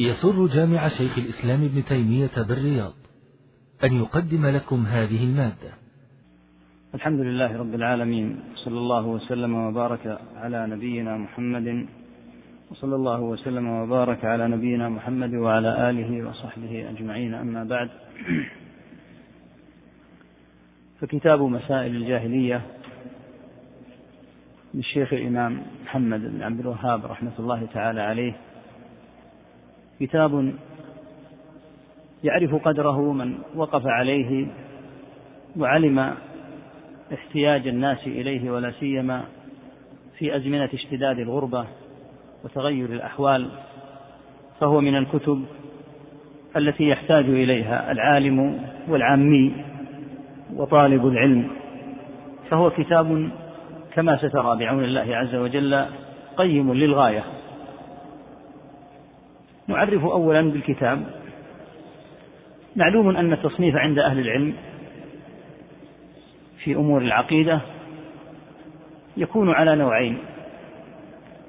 يسر جامع شيخ الإسلام ابن تيمية بالرياض أن يقدم لكم هذه المادة. الحمد لله رب العالمين صلى الله وسلم وبارك على نبينا محمد وصلى الله وسلم وبارك على نبينا محمد وعلى آله وصحبه أجمعين أما بعد. فكتاب مسائل الجاهلية للشيخ الإمام محمد بن عبد الوهاب رحمة الله تعالى عليه كتاب يعرف قدره من وقف عليه وعلم احتياج الناس إليه ولا سيما في أزمنة اشتداد الغربة وتغير الأحوال فهو من الكتب التي يحتاج إليها العالم والعامي وطالب العلم. فهو كتاب كما سترى بعون الله عز وجل قيم للغاية. نعرف أولا بالكتاب. معلوم أن التصنيف عند أهل العلم في أمور العقيدة يكون على نوعين.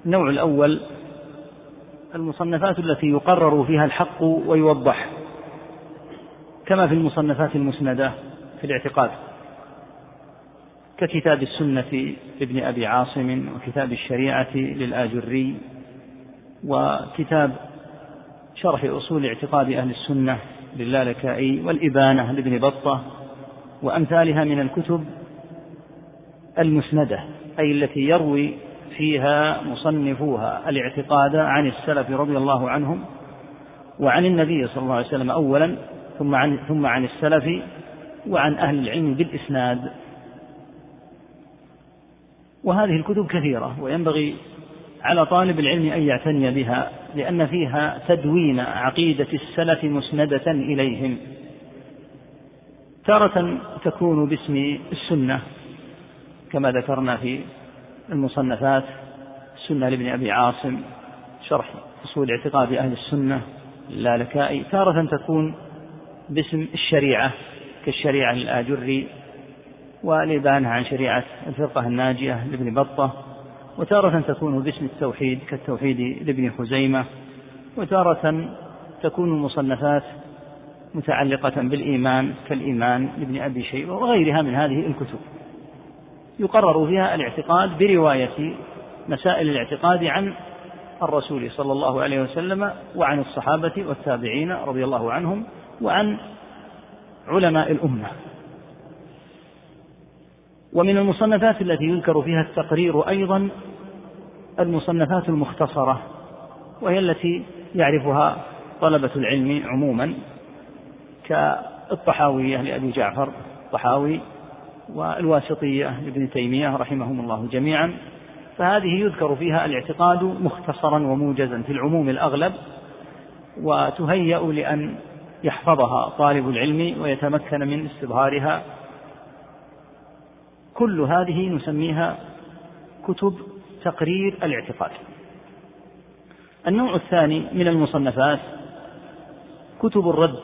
النوع الأول المصنفات التي يقرر فيها الحق ويوضح كما في المصنفات المسندة في الاعتقاد ككتاب السنة لابن أبي عاصم وكتاب الشريعة للآجري وكتاب شرح أصول اعتقاد أهل السنة للالكائي والإبانة لابن بطة وأمثالها من الكتب المسندة أي التي يروي فيها مصنفوها الاعتقاد عن السلف رضي الله عنهم وعن النبي صلى الله عليه وسلم أولا ثم عن ثم عن السلف وعن أهل العلم بالإسناد. وهذه الكتب كثيرة وينبغي على طالب العلم أن يعتني بها. لأن فيها تدوين عقيدة السلف مسندة إليهم. تارة تكون باسم السنة كما ذكرنا في المصنفات السنة لابن أبي عاصم شرح أصول اعتقاد أهل السنة اللالكائي تارة تكون باسم الشريعة كالشريعة للآجري والإبانة عن شريعة الفرقة الناجية لابن بطة. وتارة تكون باسم التوحيد كالتوحيد لابن خزيمة وتارة تكون المصنفات متعلقة بالإيمان كالإيمان لابن أبي شيبة وغيرها من هذه الكتب. يقرر فيها الاعتقاد برواية مسائل الاعتقاد عن الرسول صلى الله عليه وسلم وعن الصحابة والتابعين رضي الله عنهم وعن علماء الأمة. ومن المصنفات التي يذكر فيها التقرير أيضا المصنفات المختصرة وهي التي يعرفها طلبة العلم عموما كالطحاوية لأبي جعفر الطحاوي والواسطية لابن تيمية رحمهم الله جميعا. فهذه يذكر فيها الاعتقاد مختصرا وموجزا في العموم الأغلب وتهيأ لأن يحفظها طالب العلم ويتمكن من استظهارها كل هذه نسميها كتب تقرير الاعتقاد. النوع الثاني من المصنفات كتب الرد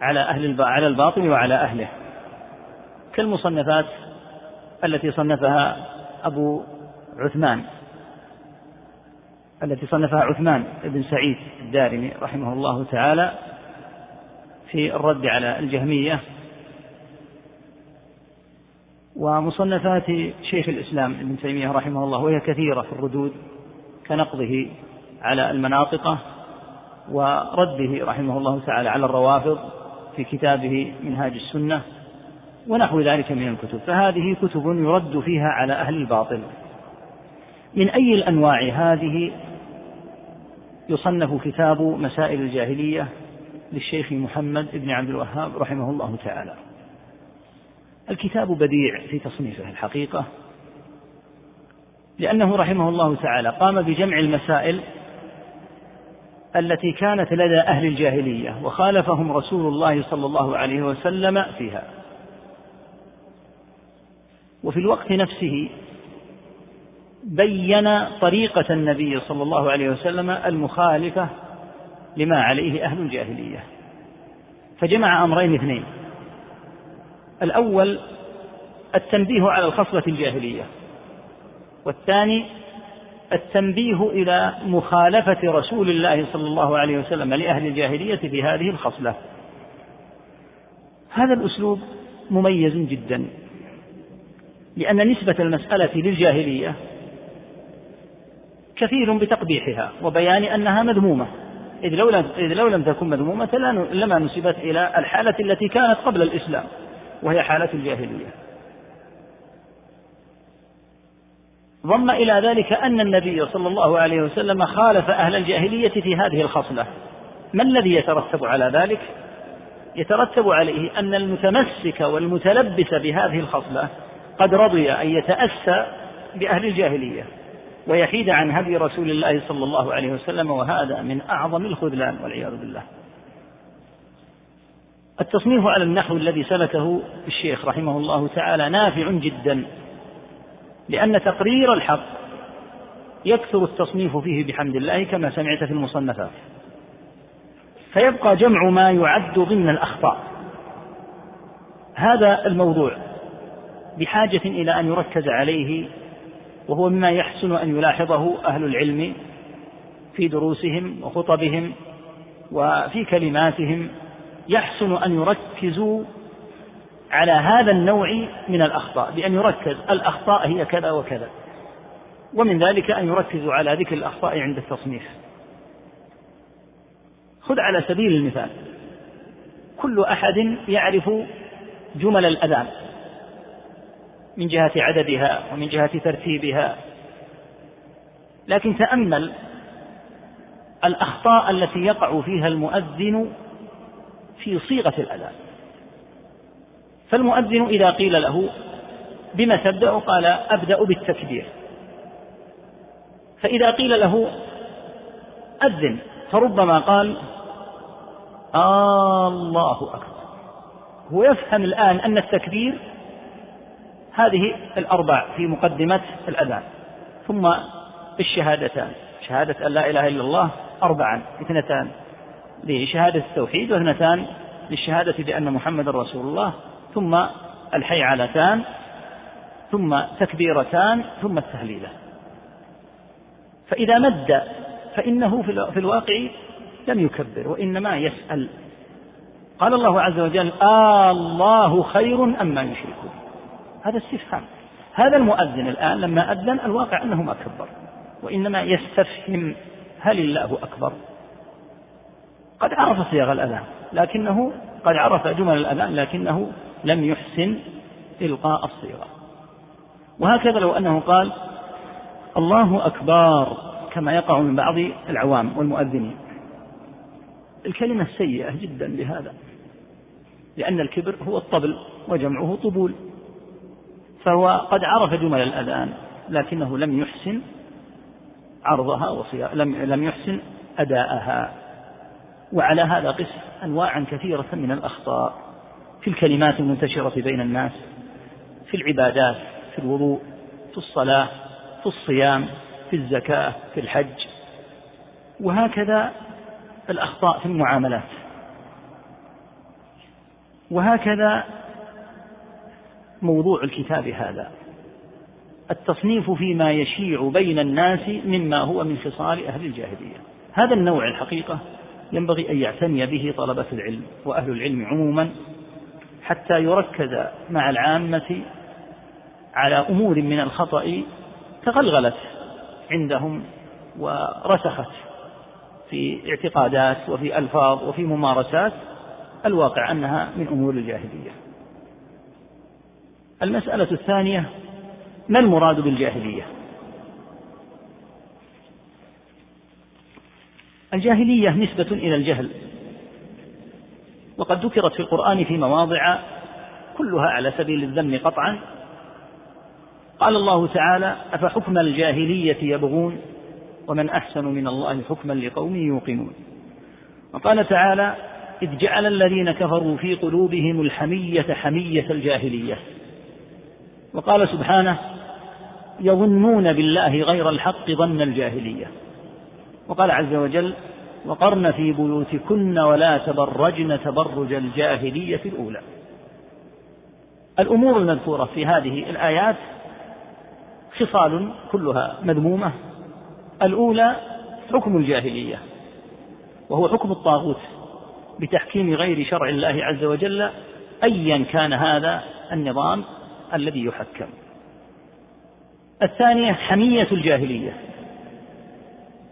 على أهل على الباطل وعلى أهله. كالمصنفات التي صنفها أبو عثمان التي صنفها عثمان بن سعيد الدارمي رحمه الله تعالى في الرد على الجهمية ومصنفات شيخ الإسلام ابن تيمية رحمه الله وهي كثيرة في الردود كنقضه على المناطقة ورده رحمه الله تعالى على الروافض في كتابه منهاج السنة ونحو ذلك من الكتب. فهذه كتب يرد فيها على أهل الباطل. من أي الأنواع هذه يصنف كتاب مسائل الجاهلية للشيخ محمد بن عبد الوهاب رحمه الله تعالى؟ الكتاب بديع في تصنيفه الحقيقة لأنه رحمه الله تعالى قام بجمع المسائل التي كانت لدى أهل الجاهلية وخالفهم رسول الله صلى الله عليه وسلم فيها. وفي الوقت نفسه بين طريقة النبي صلى الله عليه وسلم المخالفة لما عليه أهل الجاهلية فجمع أمرين اثنين. الأول التنبيه على الخصلة الجاهلية والثاني التنبيه إلى مخالفة رسول الله صلى الله عليه وسلم لأهل الجاهلية في هذه الخصلة. هذا الأسلوب مميز جدا لأن نسبة المسألة للجاهلية كثير بتقبيحها وبيان أنها مذمومة. إذ لو لم, إذ لو لم تكن مذمومة لما نسبت إلى الحالة التي كانت قبل الإسلام. وهي حالة الجاهلية. ضم إلى ذلك أن النبي صلى الله عليه وسلم خالف أهل الجاهلية في هذه الخصلة. ما الذي يترتب على ذلك؟ يترتب عليه أن المتمسك والمتلبس بهذه الخصلة قد رضي أن يتأسى بأهل الجاهلية ويحيد عن هدي رسول الله صلى الله عليه وسلم وهذا من أعظم الخذلان والعياذ بالله. التصنيف على النحو الذي سلكه الشيخ رحمه الله تعالى نافع جدا لأن تقرير الحق يكثر التصنيف فيه بحمد الله كما سمعت في المصنفات. فيبقى جمع ما يعد ضمن الأخطاء. هذا الموضوع بحاجة إلى أن يركز عليه وهو مما يحسن أن يلاحظه أهل العلم في دروسهم وخطبهم وفي كلماتهم يحسن أن يركزوا على هذا النوع من الأخطاء بأن يركز الأخطاء هي كذا وكذا ومن ذلك أن يركزوا على ذكر الأخطاء عند التصنيف. خذ على سبيل المثال كل أحد يعرف جمل الأذان من جهة عددها ومن جهة ترتيبها لكن تأمل الأخطاء التي يقع فيها المؤذن في صيغة الأذان. فالمؤذن إذا قيل له بما تبدأ؟ قال أبدأ بالتكبير. فإذا قيل له أذن فربما قال آه الله أكبر. هو يفهم الآن أن التكبير هذه الأربع في مقدمة الأذان. ثم الشهادتان. شهادة أن لا إله إلا الله أربعا اثنتان. لشهادة التوحيد واثنتان للشهادة بأن محمد رسول الله ثم الحيعلتان ثم تكبيرتان ثم التهليلة فإذا مد فإنه في الواقع لم يكبر وإنما يسأل. قال الله عز وجل آه آلله خير أما يشركون هذا استفهام. هذا المؤذن الآن لما أذن الواقع أنه ما كبر وإنما يستفهم هل الله أكبر؟ قد عرف صيغ الأذان لكنه قد عرف جمل الأذان لكنه لم يحسن إلقاء الصيغة وهكذا لو أنه قال الله أكبر كما يقع من بعض العوام والمؤذنين. الكلمة سيئة جدا لهذا لأن الكبر هو الطبل وجمعه طبول فهو قد عرف جمل الأذان لكنه لم يحسن عرضها وصيا لم لم يحسن أداءها. وعلى هذا قس أنواعا كثيرة من الأخطاء في الكلمات المنتشرة بين الناس في العبادات في الوضوء في الصلاة في الصيام في الزكاة في الحج. وهكذا الأخطاء في المعاملات. وهكذا موضوع الكتاب هذا. التصنيف فيما يشيع بين الناس مما هو من خصال أهل الجاهلية. هذا النوع الحقيقة. ينبغي أن يعتني به طلبة العلم وأهل العلم عموما حتى يركز مع العامة على أمور من الخطأ تغلغلت عندهم ورسخت في اعتقادات وفي ألفاظ وفي ممارسات الواقع أنها من أمور الجاهلية. المسألة الثانية ما المراد بالجاهلية؟ الجاهلية نسبة إلى الجهل. وقد ذكرت في القرآن في مواضع كلها على سبيل الذم قطعا. قال الله تعالى أفحكم الجاهلية يبغون ومن أحسن من الله حكما لقوم يوقنون. وقال تعالى إذ جعل الذين كفروا في قلوبهم الحمية حمية الجاهلية. وقال سبحانه يظنون بالله غير الحق ظن الجاهلية. وقال عز وجل وقرن في بيوتكن ولا تبرجن تبرج الجاهلية الأولى. الأمور المذكورة في هذه الآيات خصال كلها مذمومة. الأولى حكم الجاهلية وهو حكم الطاغوت بتحكيم غير شرع الله عز وجل أيا كان هذا النظام الذي يحكم. الثانية حمية الجاهلية.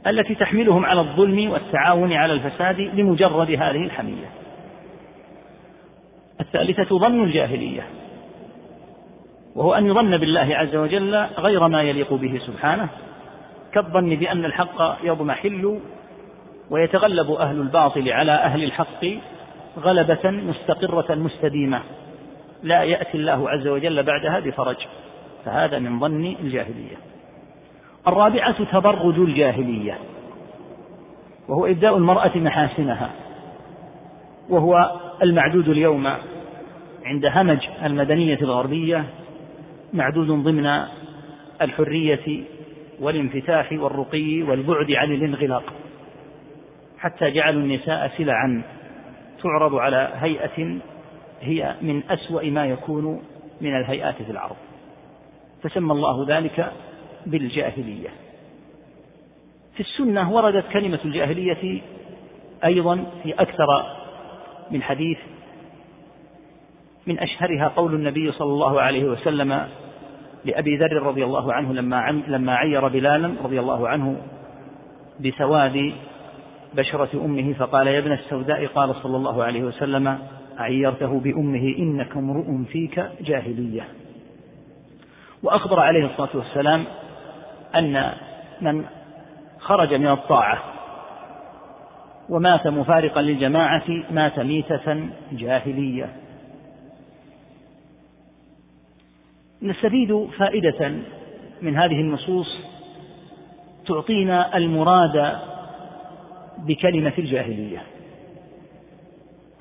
التي تحملهم على الظلم والتعاون على الفساد لمجرد هذه الحمية. الثالثة ظن الجاهلية وهو أن يظن بالله عز وجل غير ما يليق به سبحانه كالظن بأن الحق يضمحل ويتغلب أهل الباطل على أهل الحق غلبة مستقرة مستديمة لا يأتي الله عز وجل بعدها بفرج. فهذا من ظن الجاهلية. الرابعة تبرج الجاهلية وهو إبداء المرأة محاسنها وهو المعدود اليوم عند همج المدنية الغربية معدود ضمن الحرية والانفتاح والرقي والبعد عن الانغلاق حتى جعلوا النساء سلعا تعرض على هيئة هي من أسوأ ما يكون من الهيئات في العرض. فسمى الله ذلك بالجاهلية. في السنة وردت كلمة الجاهلية أيضا في أكثر من حديث من أشهرها قول النبي صلى الله عليه وسلم لأبي ذر رضي الله عنه لما لما عير بلالا رضي الله عنه بسواد بشرة أمه فقال يا ابن السوداء قال صلى الله عليه وسلم عيرته بأمه إنك امرؤ فيك جاهلية. وأخبر عليه الصلاة والسلام أن من خرج من الطاعة ومات مفارقا للجماعة مات ميتة جاهلية. نستفيد فائدة من هذه النصوص تعطينا المراد بكلمة الجاهلية.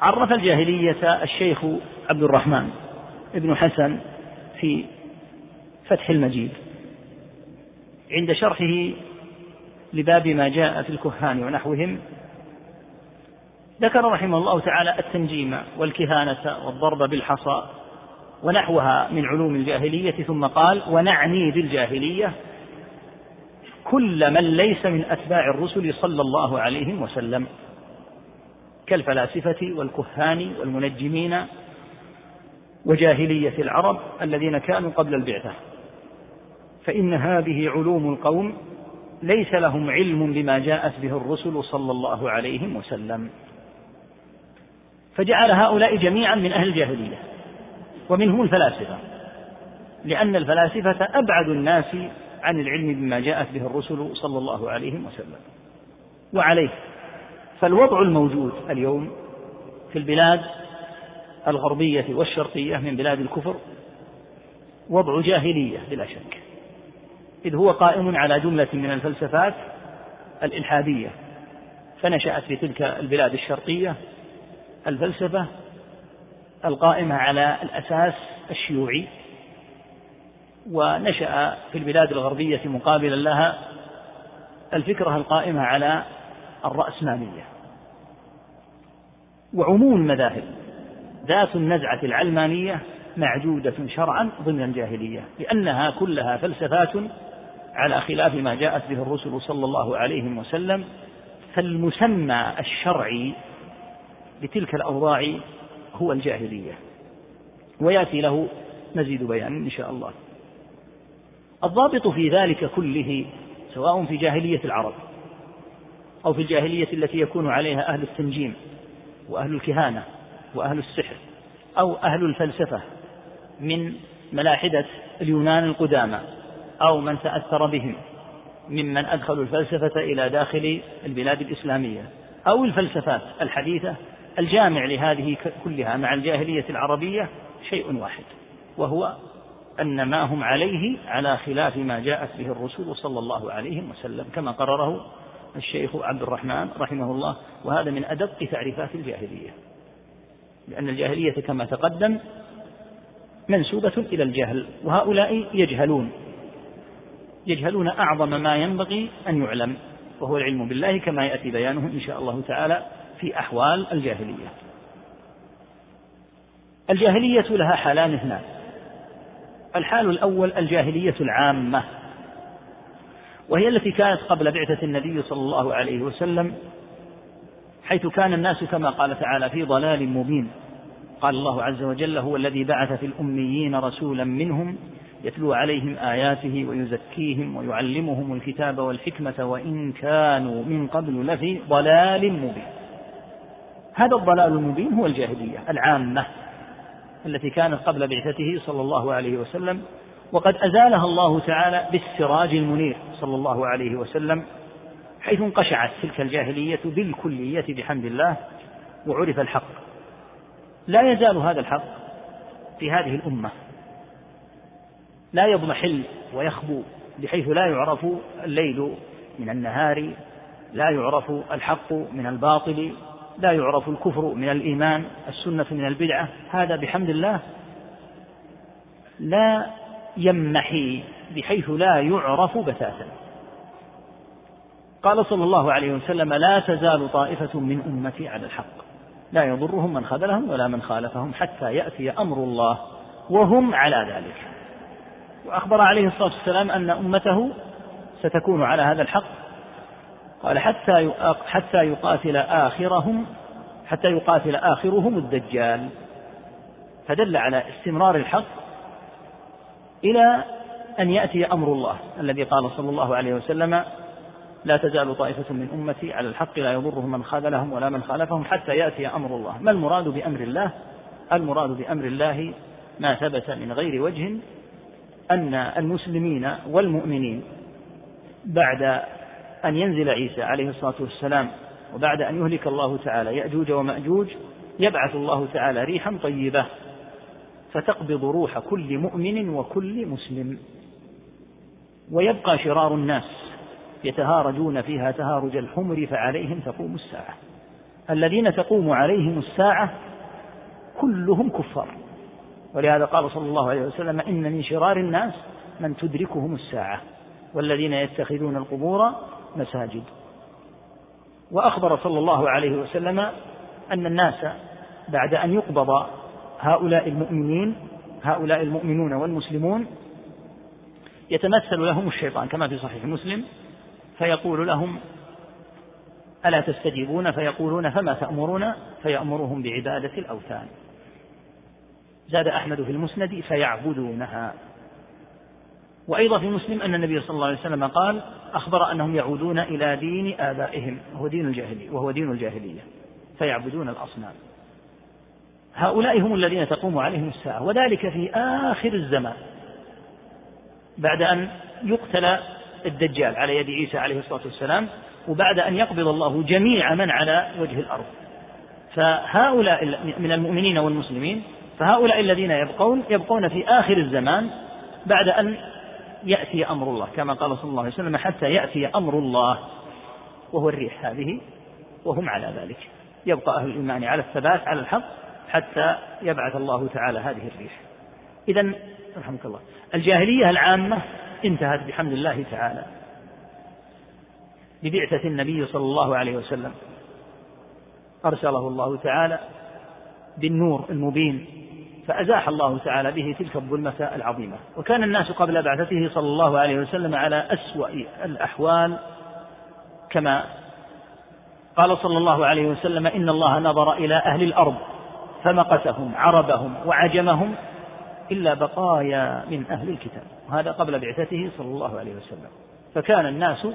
عرف الجاهلية الشيخ عبد الرحمن ابن حسن في فتح المجيد. عند شرحه لباب ما جاء في الكهان ونحوهم ذكر رحمه الله تعالى التنجيم والكهانة والضرب بالحصى ونحوها من علوم الجاهلية ثم قال ونعني بالجاهلية كل من ليس من أتباع الرسل صلى الله عليه وسلم كالفلاسفة والكهان والمنجمين وجاهلية العرب الذين كانوا قبل البعثة. فإن هذه علوم القوم ليس لهم علم بما جاءت به الرسل صلى الله عليه وسلم. فجعل هؤلاء جميعا من أهل الجاهلية ومنهم الفلاسفة لأن الفلاسفة أبعد الناس عن العلم بما جاءت به الرسل صلى الله عليه وسلم. وعليه. فالوضع الموجود اليوم في البلاد الغربية والشرقية من بلاد الكفر وضع جاهلية بلا شك. إذ هو قائم على جملة من الفلسفات الإلحادية فنشأت في تلك البلاد الشرقية الفلسفة القائمة على الأساس الشيوعي ونشأ في البلاد الغربية مقابلا لها الفكرة القائمة على الرأسمالية. وعموم المذاهب ذات النزعة العلمانية معدودة شرعا ضمن الجاهلية لأنها كلها فلسفات على خلاف ما جاءت به الرسل صلى الله عليه وسلم فالمسمى الشرعي لتلك الأوضاع هو الجاهلية ويأتي له مزيد بيان إن شاء الله. الضابط في ذلك كله سواء في جاهلية العرب أو في الجاهلية التي يكون عليها أهل التنجيم وأهل الكهانة وأهل السحر أو أهل الفلسفة من ملاحدة اليونان القدامى. أو من تأثر بهم ممن أدخلوا الفلسفة إلى داخل البلاد الإسلامية أو الفلسفات الحديثة الجامع لهذه كلها مع الجاهلية العربية شيء واحد وهو أن ما هم عليه على خلاف ما جاءت به الرسول صلى الله عليه وسلم كما قرره الشيخ عبد الرحمن رحمه الله وهذا من أدق تعريفات الجاهلية لأن الجاهلية كما تقدم منسوبة إلى الجهل وهؤلاء يجهلون يجهلون أعظم ما ينبغي أن يعلم وهو العلم بالله كما يأتي بيانه إن شاء الله تعالى في أحوال الجاهلية. الجاهلية لها حالان اثنان الحال الأول الجاهلية العامة وهي التي كانت قبل بعثة النبي صلى الله عليه وسلم حيث كان الناس كما قال تعالى في ضلال مبين. قال الله عز وجل هو الذي بعث في الأميين رسولا منهم يتلو عليهم آياته ويزكيهم ويعلمهم الكتاب والحكمة وإن كانوا من قبل لفي ضلال مبين. هذا الضلال المبين هو الجاهلية العامة التي كانت قبل بعثته صلى الله عليه وسلم وقد أزالها الله تعالى بالسراج المنير صلى الله عليه وسلم حيث انقشعت تلك الجاهلية بالكلية بحمد الله وعرف الحق. لا يزال هذا الحق في هذه الأمة. لا يضمحل ويخبو بحيث لا يعرف الليل من النهار لا يعرف الحق من الباطل لا يعرف الكفر من الإيمان السنة من البدعة. هذا بحمد الله لا يمحي بحيث لا يعرف بتاتا. قال صلى الله عليه وسلم لا تزال طائفة من أمتي على الحق لا يضرهم من خذلهم ولا من خالفهم حتى يأتي أمر الله وهم على ذلك. وأخبر عليه الصلاة والسلام أن أمته ستكون على هذا الحق. قال حتى حتى يقاتل آخرهم حتى يقاتل آخرهم الدجال. فدل على استمرار الحق إلى أن يأتي أمر الله الذي قال صلى الله عليه وسلم لا تزال طائفة من أمتي على الحق لا يضرهم من خذلهم ولا من خالفهم حتى يأتي أمر الله. ما المراد بأمر الله؟ المراد بأمر الله ما ثبت من غير وجه أن المسلمين والمؤمنين بعد أن ينزل عيسى عليه الصلاة والسلام وبعد أن يهلك الله تعالى يأجوج ومأجوج يبعث الله تعالى ريحا طيبة فتقبض روح كل مؤمن وكل مسلم. ويبقى شرار الناس يتهارجون فيها تهارج الحمر فعليهم تقوم الساعة. الذين تقوم عليهم الساعة كلهم كفار. ولهذا قال صلى الله عليه وسلم إن من شرار الناس من تدركهم الساعة والذين يتخذون القبور مساجد. وأخبر صلى الله عليه وسلم أن الناس بعد أن يقبض هؤلاء المؤمنين هؤلاء المؤمنون والمسلمون يتمثل لهم الشيطان كما في صحيح مسلم فيقول لهم ألا تستجيبون؟ فيقولون فما تأمرون؟ فيأمرهم بعبادة الأوثان. زاد أحمد في المسند فيعبدونها. وأيضا في مسلم أن النبي صلى الله عليه وسلم قال أخبر أنهم يعودون إلى دين آبائهم وهو دين الجاهلية وهو دين الجاهلية فيعبدون الأصنام. هؤلاء هم الذين تقوم عليهم الساعة وذلك في آخر الزمان بعد أن يقتل الدجال على يد عيسى عليه الصلاة والسلام وبعد أن يقبض الله جميع من على وجه الأرض. فهؤلاء من المؤمنين والمسلمين فهؤلاء الذين يبقون يبقون في آخر الزمان بعد أن يأتي أمر الله كما قال صلى الله عليه وسلم حتى يأتي أمر الله وهو الريح هذه وهم على ذلك. يبقى أهل الإيمان على الثبات على الحق حتى يبعث الله تعالى هذه الريح. إذا رحمك الله الجاهلية العامة انتهت بحمد الله تعالى. ببعثة النبي صلى الله عليه وسلم أرسله الله تعالى بالنور المبين. فأزاح الله تعالى به تلك الظلمة العظيمة. وكان الناس قبل بعثته صلى الله عليه وسلم على أسوأ الأحوال كما قال صلى الله عليه وسلم إن الله نظر إلى أهل الأرض فمقتهم عربهم وعجمهم إلا بقايا من أهل الكتاب. وهذا قبل بعثته صلى الله عليه وسلم. فكان الناس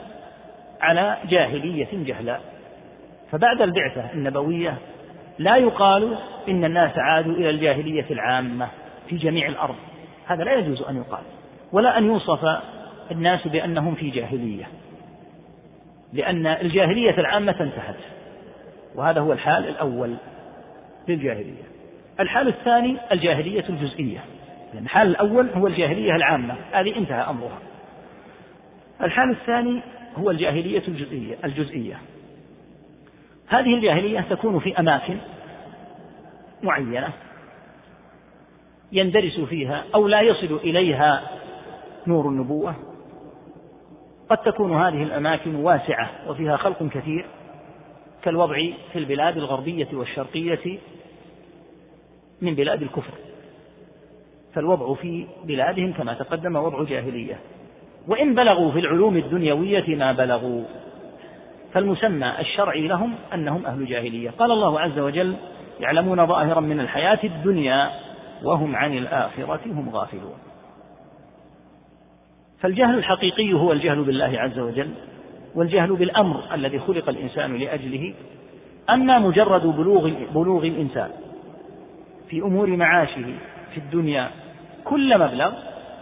على جاهلية جهلاء. فبعد البعثة النبوية لا يقال إن الناس عادوا إلى الجاهلية العامة في جميع الأرض. هذا لا يجوز أن يقال. ولا أن يوصف الناس بأنهم في جاهلية. لأن الجاهلية العامة انتهت. وهذا هو الحال الأول للجاهلية. الحال الثاني الجاهلية الجزئية. لأن الحال الأول هو الجاهلية العامة. هذه انتهى أمرها. الحال الثاني هو الجاهلية الجزئية الجزئية. هذه الجاهلية تكون في أماكن معينة يندرس فيها أو لا يصل إليها نور النبوة. قد تكون هذه الأماكن واسعة وفيها خلق كثير كالوضع في البلاد الغربية والشرقية من بلاد الكفر. فالوضع في بلادهم كما تقدم وضع جاهلية. وإن بلغوا في العلوم الدنيوية ما بلغوا. فالمسمى الشرعي لهم أنهم أهل جاهلية. قال الله عز وجل يعلمون ظاهرا من الحياة الدنيا وهم عن الآخرة هم غافلون. فالجهل الحقيقي هو الجهل بالله عز وجل والجهل بالأمر الذي خلق الإنسان لأجله. أما مجرد بلوغ بلوغ الإنسان في أمور معاشه في الدنيا كل مبلغ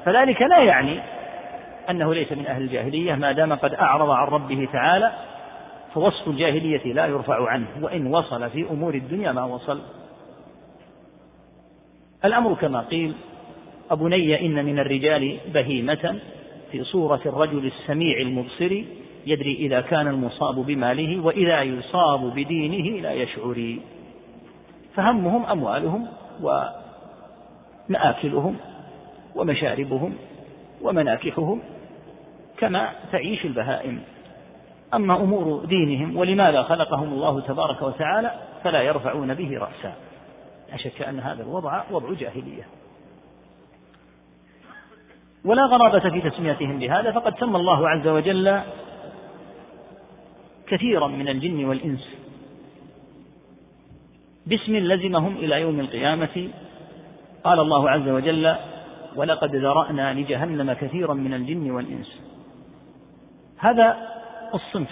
فذلك لا يعني أنه ليس من أهل الجاهلية ما دام قد أعرض عن ربه تعالى فوصف الجاهلية لا يرفع عنه وإن وصل في أمور الدنيا ما وصل. الأمر كما قيل أبني إن من الرجال بهيمة في صورة الرجل السميع المبصر يدري إذا كان المصاب بماله وإذا يصاب بدينه لا يشعري فهمهم أموالهم ومآكلهم ومشاربهم ومناكحهم كما تعيش البهائم. أما أمور دينهم ولماذا خلقهم الله تبارك وتعالى فلا يرفعون به رأسا؟ لا شك أن هذا الوضع وضع جاهلية. ولا غرابة في تسميتهم بهذا فقد سمى الله عز وجل كثيرا من الجن والإنس باسم لزمهم إلى يوم القيامة. قال الله عز وجل ولقد ذرأنا لجهنم كثيرا من الجن والإنس. هذا الصنف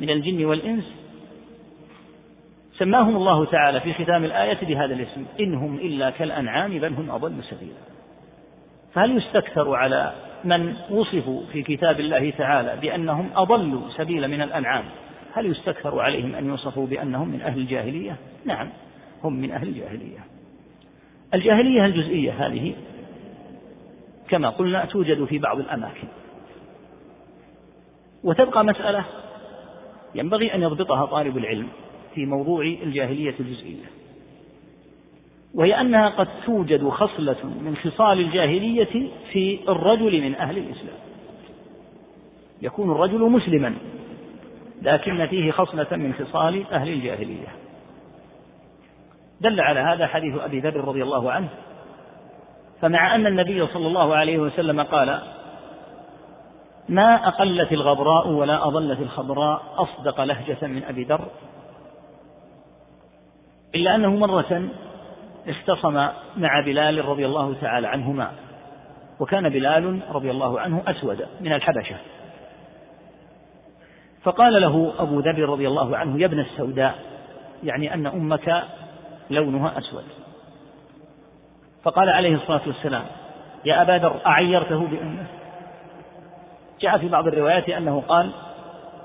من الجن والإنس. سماهم الله تعالى في ختام الآية بهذا الاسم إنهم إلا كالأنعام بل هم أضل سبيلا. فهل يستكثر على من وصفوا في كتاب الله تعالى بأنهم أضلوا سبيل من الأنعام؟ هل يستكثر عليهم أن يوصفوا بأنهم من أهل الجاهلية؟ نعم هم من أهل الجاهلية. الجاهلية الجزئية هذه كما قلنا توجد في بعض الأماكن. وتبقى مسألة ينبغي أن يضبطها طالب العلم في موضوع الجاهلية الجزئية. وهي أنها قد توجد خصلة من خصال الجاهلية في الرجل من أهل الإسلام. يكون الرجل مسلما لكن فيه خصلة من خصال أهل الجاهلية. دل على هذا حديث أبي ذر رضي الله عنه. فمع أن النبي صلى الله عليه وسلم قال ما أقلت الغبراء ولا أضلت الخضراء أصدق لهجة من أبي ذر؟ إلا أنه مرة اختصم مع بلال رضي الله تعالى عنهما وكان بلال رضي الله عنه أسود من الحبشة. فقال له أبو ذر رضي الله عنه يا ابن السوداء يعني أن أمك لونها أسود. فقال عليه الصلاة والسلام يا أبا ذر أعيرته بأمه؟ جاء في بعض الروايات أنه قال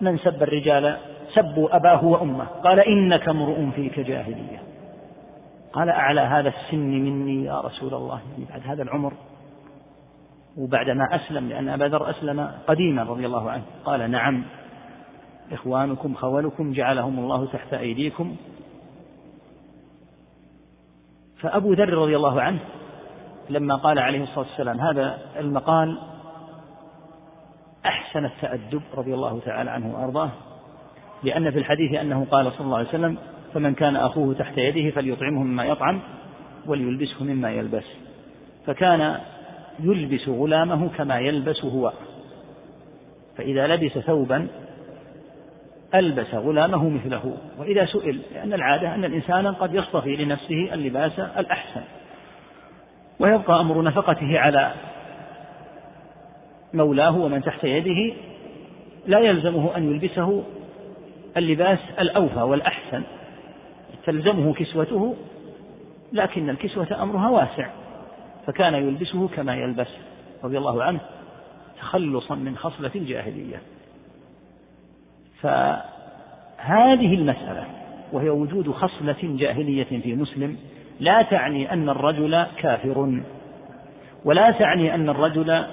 من سب الرجال سبوا أباه وأمه. قال إنك امرؤ فيك جاهلية. قال أعلى هذا السن مني يا رسول الله. يعني بعد هذا العمر وبعدما أسلم لأن أبا ذر أسلم قديما رضي الله عنه. قال نعم إخوانكم خولكم جعلهم الله تحت أيديكم. فأبو ذر رضي الله عنه لما قال عليه الصلاة والسلام هذا المقال أحسن التأدب رضي الله تعالى عنه وأرضاه لأن في الحديث أنه قال صلى الله عليه وسلم فمن كان أخوه تحت يده فليطعمه مما يطعم وليلبسه مما يلبس. فكان يلبس غلامه كما يلبس هو. فإذا لبس ثوبا ألبس غلامه مثله. وإذا سئل لأن العادة أن الإنسان قد يصطفي لنفسه اللباس الأحسن. ويبقى أمر نفقته على مولاه ومن تحت يده لا يلزمه أن يلبسه اللباس الأوفى والأحسن. تلزمه كسوته لكن الكسوة أمرها واسع. فكان يلبسه كما يلبس رضي الله عنه تخلصا من خصلة الجاهلية. فهذه المسألة وهي وجود خصلة جاهلية في مسلم لا تعني أن الرجل كافر ولا تعني أن الرجل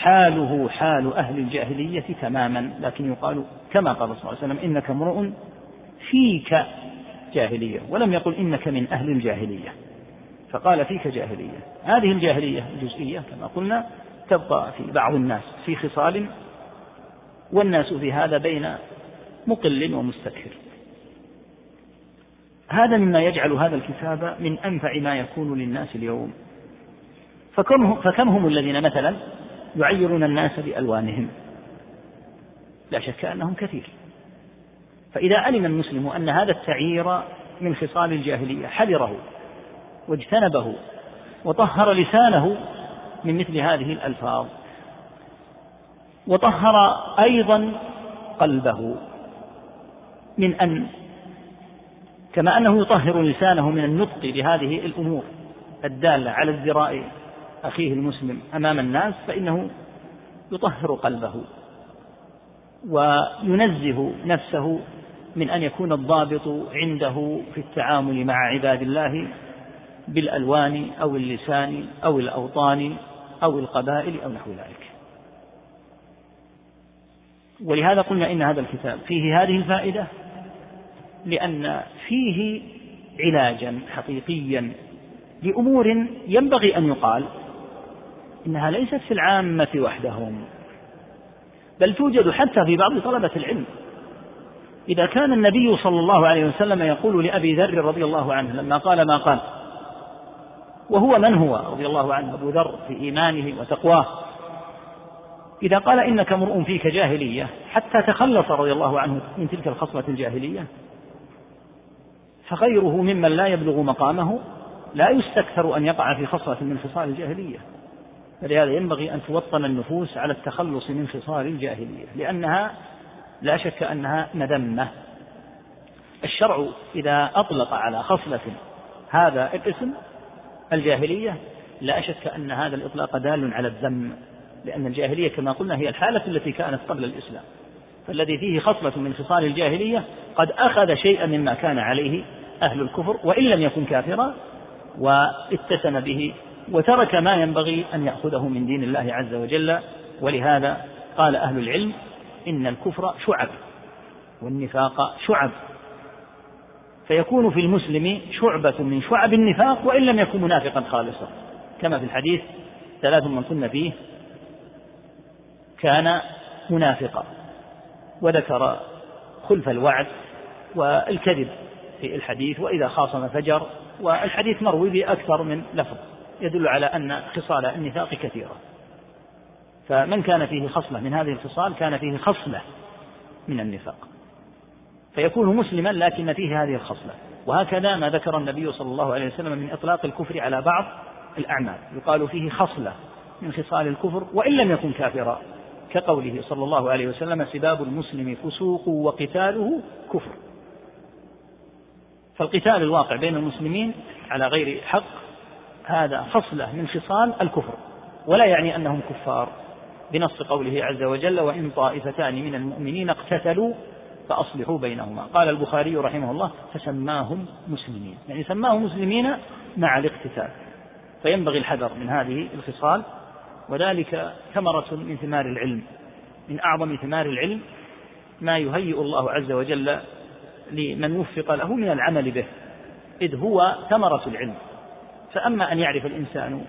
حاله حال أهل الجاهلية تماما لكن يقال كما قال صلى الله عليه وسلم إنك امرؤ فيك جاهلية ولم يقل إنك من أهل الجاهلية فقال فيك جاهلية. هذه الجاهلية الجزئية كما قلنا تبقى في بعض الناس في خصال والناس في هذا بين مقل ومستكثر. هذا مما يجعل هذا الكتاب من أنفع ما يكون للناس اليوم. فكم, فكم هم الذين مثلا؟ يعيرون الناس بألوانهم. لا شك أنهم كثير. فإذا علم المسلم أن هذا التعيير من خصال الجاهلية حذره واجتنبه وطهر لسانه من مثل هذه الألفاظ وطهر أيضا قلبه من أن كما أنه يطهر لسانه من النطق بهذه الأمور الدالة على ازدراء أخيه المسلم أمام الناس فإنه يطهر قلبه وينزه نفسه من أن يكون الضابط عنده في التعامل مع عباد الله بالألوان أو اللسان أو الأوطان أو القبائل أو نحو ذلك. ولهذا قلنا إن هذا الكتاب فيه هذه الفائدة لأن فيه علاجا حقيقيا لأمور ينبغي أن يقال إنها ليست في العامة وحدهم بل توجد حتى في بعض طلبة العلم. إذا كان النبي صلى الله عليه وسلم يقول لأبي ذر رضي الله عنه لما قال ما قال وهو من هو رضي الله عنه أبو ذر في إيمانه وتقواه إذا قال إنك امرؤ فيك جاهلية حتى تخلص رضي الله عنه من تلك الخصلة الجاهلية فغيره ممن لا يبلغ مقامه لا يستكثر أن يقع في خصلة من خصال الجاهلية. فلهذا ينبغي أن توطن النفوس على التخلص من خصال الجاهلية لأنها لا شك أنها مذمة الشرع إذا أطلق على خصلة هذا الاسم الجاهلية لا شك أن هذا الإطلاق دال على الذم لأن الجاهلية كما قلنا هي الحالة التي كانت قبل الإسلام. فالذي فيه خصلة من خصال الجاهلية قد أخذ شيئا مما كان عليه أهل الكفر وإن لم يكن كافرا واتسم به وترك ما ينبغي أن يأخذه من دين الله عز وجل. ولهذا قال أهل العلم إن الكفر شعب والنفاق شعب. فيكون في المسلم شعبة من شعب النفاق وإن لم يكن منافقا خالصا. كما في الحديث ثلاث من كنا فيه كان منافقا وذكر خلف الوعد والكذب في الحديث وإذا خاصم فجر والحديث مروي بأكثر من لفظ. يدل على أن خصال النفاق كثيرة. فمن كان فيه خصلة من هذه الخصال كان فيه خصلة من النفاق. فيكون مسلما لكن فيه هذه الخصلة. وهكذا ما ذكر النبي صلى الله عليه وسلم من إطلاق الكفر على بعض الأعمال. يقال فيه خصلة من خصال الكفر وإن لم يكن كافرا. كقوله صلى الله عليه وسلم سباب المسلم فسوق وقتاله كفر. فالقتال الواقع بين المسلمين على غير حق هذا خصلة من خصال الكفر ولا يعني أنهم كفار. بنص قوله عز وجل وإن طائفتان من المؤمنين اقتتلوا فأصلحوا بينهما. قال البخاري رحمه الله فسماهم مسلمين. يعني سماهم مسلمين مع الاقتتال. فينبغي الحذر من هذه الخصال وذلك ثمرة من ثمار العلم من أعظم ثمار العلم ما يهيئ الله عز وجل لمن وفق له من العمل به إذ هو ثمرة العلم. فأما أن يعرف الإنسان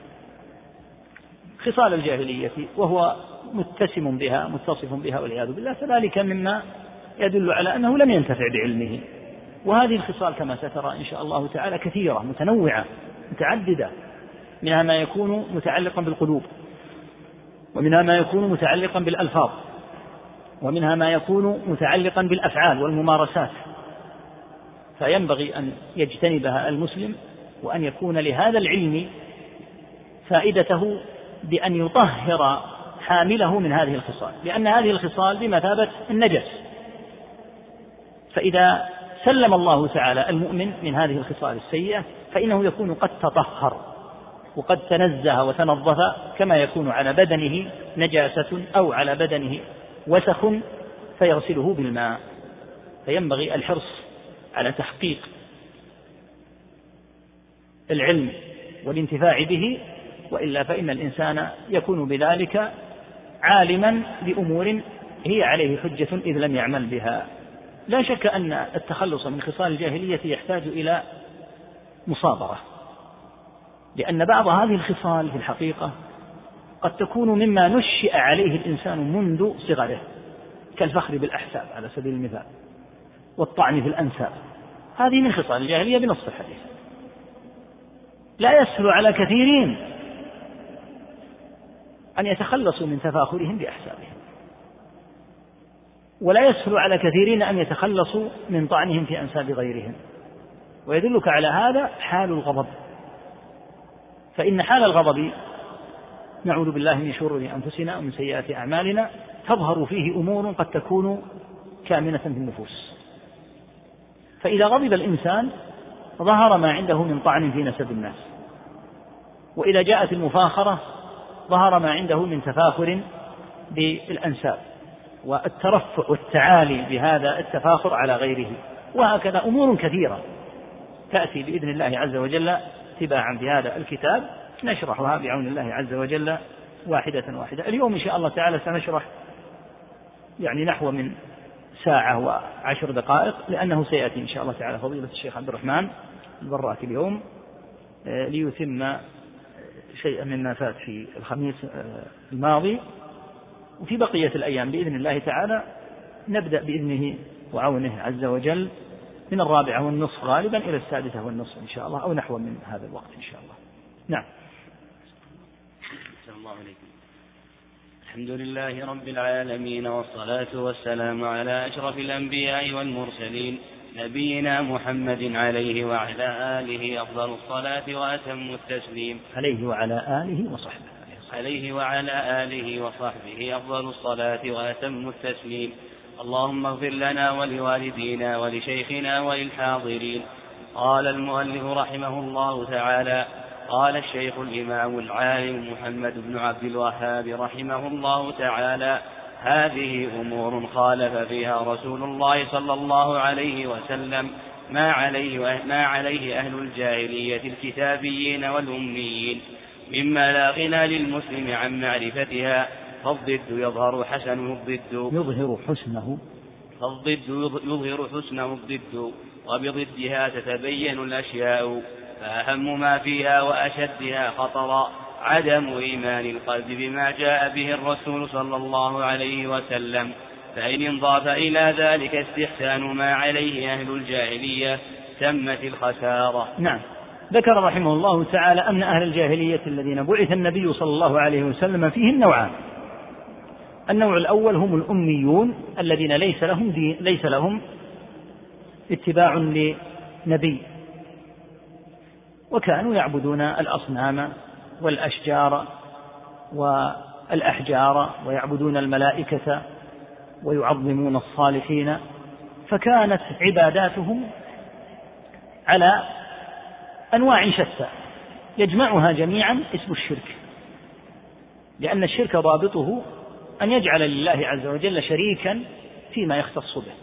خصال الجاهلية وهو متسم بها متصف بها والعياذ بالله فذلك مما يدل على أنه لم ينتفع بعلمه. وهذه الخصال كما سترى إن شاء الله تعالى كثيرة متنوعة متعددة. منها ما يكون متعلقا بالقلوب ومنها ما يكون متعلقا بالألفاظ ومنها ما يكون متعلقا بالأفعال والممارسات. فينبغي أن يجتنبها المسلم وأن يكون لهذا العلم فائدته بأن يطهر حامله من هذه الخصال. لأن هذه الخصال بمثابة النجس. فإذا سلم الله تعالى المؤمن من هذه الخصال السيئة فإنه يكون قد تطهر وقد تنزه وتنظف كما يكون على بدنه نجاسة أو على بدنه وسخ فيغسله بالماء. فينبغي الحرص على تحقيق العلم والانتفاع به وإلا فإن الإنسان يكون بذلك عالما بامور هي عليه حجة إذ لم يعمل بها. لا شك أن التخلص من خصال الجاهلية يحتاج إلى مصابرة لأن بعض هذه الخصال في الحقيقة قد تكون مما نشئ عليه الإنسان منذ صغره كالفخر بالأحساب على سبيل المثال والطعن في الأنساب. هذه من خصال الجاهلية بنص الحديث. لا يسهل على كثيرين أن يتخلصوا من تفاخرهم بأحسابهم. ولا يسهل على كثيرين أن يتخلصوا من طعنهم في أنساب غيرهم. ويدلك على هذا حال الغضب. فإن حال الغضب نعوذ بالله من شرور أنفسنا ومن سيئات أعمالنا تظهر فيه أمور قد تكون كامنة في النفوس. فإذا غضب الإنسان ظهر ما عنده من طعن في نسب الناس. وإذا جاءت المفاخرة ظهر ما عنده من تفاخر بالأنساب والترفع والتعالي بهذا التفاخر على غيره. وهكذا أمور كثيرة تأتي بإذن الله عز وجل تباعا بهذا الكتاب. نشرحها بعون الله عز وجل واحدة واحدة. اليوم إن شاء الله تعالى سنشرح يعني نحو من ساعة وعشر دقائق لأنه سيأتي إن شاء الله تعالى فضيلة الشيخ عبد الرحمن البراك اليوم آه، ليتم شيئا مما فات في الخميس آه، الماضي. وفي بقية الأيام بإذن الله تعالى نبدأ بإذنه وعونه عز وجل من الرابعة والنصف غالبا إلى السادسة والنصف إن شاء الله أو نحو من هذا الوقت إن شاء الله. نعم. الله عليكم. الحمد لله رب العالمين والصلاة والسلام على أشرف الأنبياء والمرسلين. نبينا محمد عليه وعلى آله أفضل الصلاة وأتم التسليم. عليه وعلى آله وصحبه. عليه وعلى آله وصحبه أفضل الصلاة وأتم التسليم. اللهم اغفر لنا ولوالدينا ولشيخنا وللحاضرين. قال المؤلف رحمه الله تعالى قال الشيخ الإمام العالم محمد بن عبد الوهاب رحمه الله تعالى هذه أمور خالف فيها رسول الله صلى الله عليه وسلم. ما عليه ما عليه أهل الجاهلية الكتابيين والأميين. مما لا غنى للمسلم عن معرفتها. فالضد يظهر حسنه الضد. يظهر حسنه. فالضد يظهر حسنه الضد. وبضدها تتبين الأشياء. فأهم ما فيها وأشدها خطرا. عدم إيمان القلب بما جاء به الرسول صلى الله عليه وسلم فإن انضاف إلى ذلك استحسان ما عليه أهل الجاهلية تمت الخسارة. نعم. ذكر رحمه الله تعالى أن أهل الجاهلية الذين بعث النبي صلى الله عليه وسلم فيهم نوعان. النوع الأول هم الأميون الذين ليس لهم دين ليس لهم اتباع لنبي. وكانوا يعبدون الأصنام والأشجار والأحجار ويعبدون الملائكة ويعظمون الصالحين فكانت عباداتهم على أنواع شتى يجمعها جميعا اسم الشرك لأن الشرك ضابطه أن يجعل لله عز وجل شريكا فيما يختص به.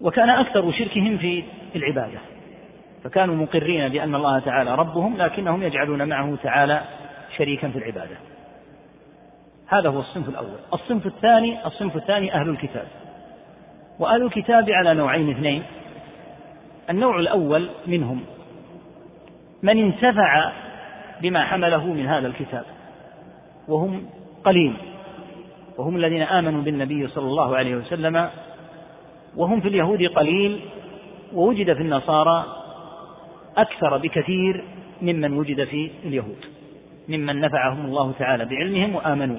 وكان أكثر شركهم في العبادة. فكانوا مقرين بأن الله تعالى ربهم لكنهم يجعلون معه تعالى شريكا في العبادة. هذا هو الصنف الأول. الصنف الثاني الصنف الثاني أهل الكتاب. وأهل الكتاب على نوعين اثنين. النوع الأول منهم من انتفع بما حمله من هذا الكتاب وهم قليل. وهم الذين آمنوا بالنبي صلى الله عليه وسلم وهم في اليهود قليل ووجد في النصارى أكثر بكثير ممن وجد في اليهود ممن نفعهم الله تعالى بعلمهم وآمنوا.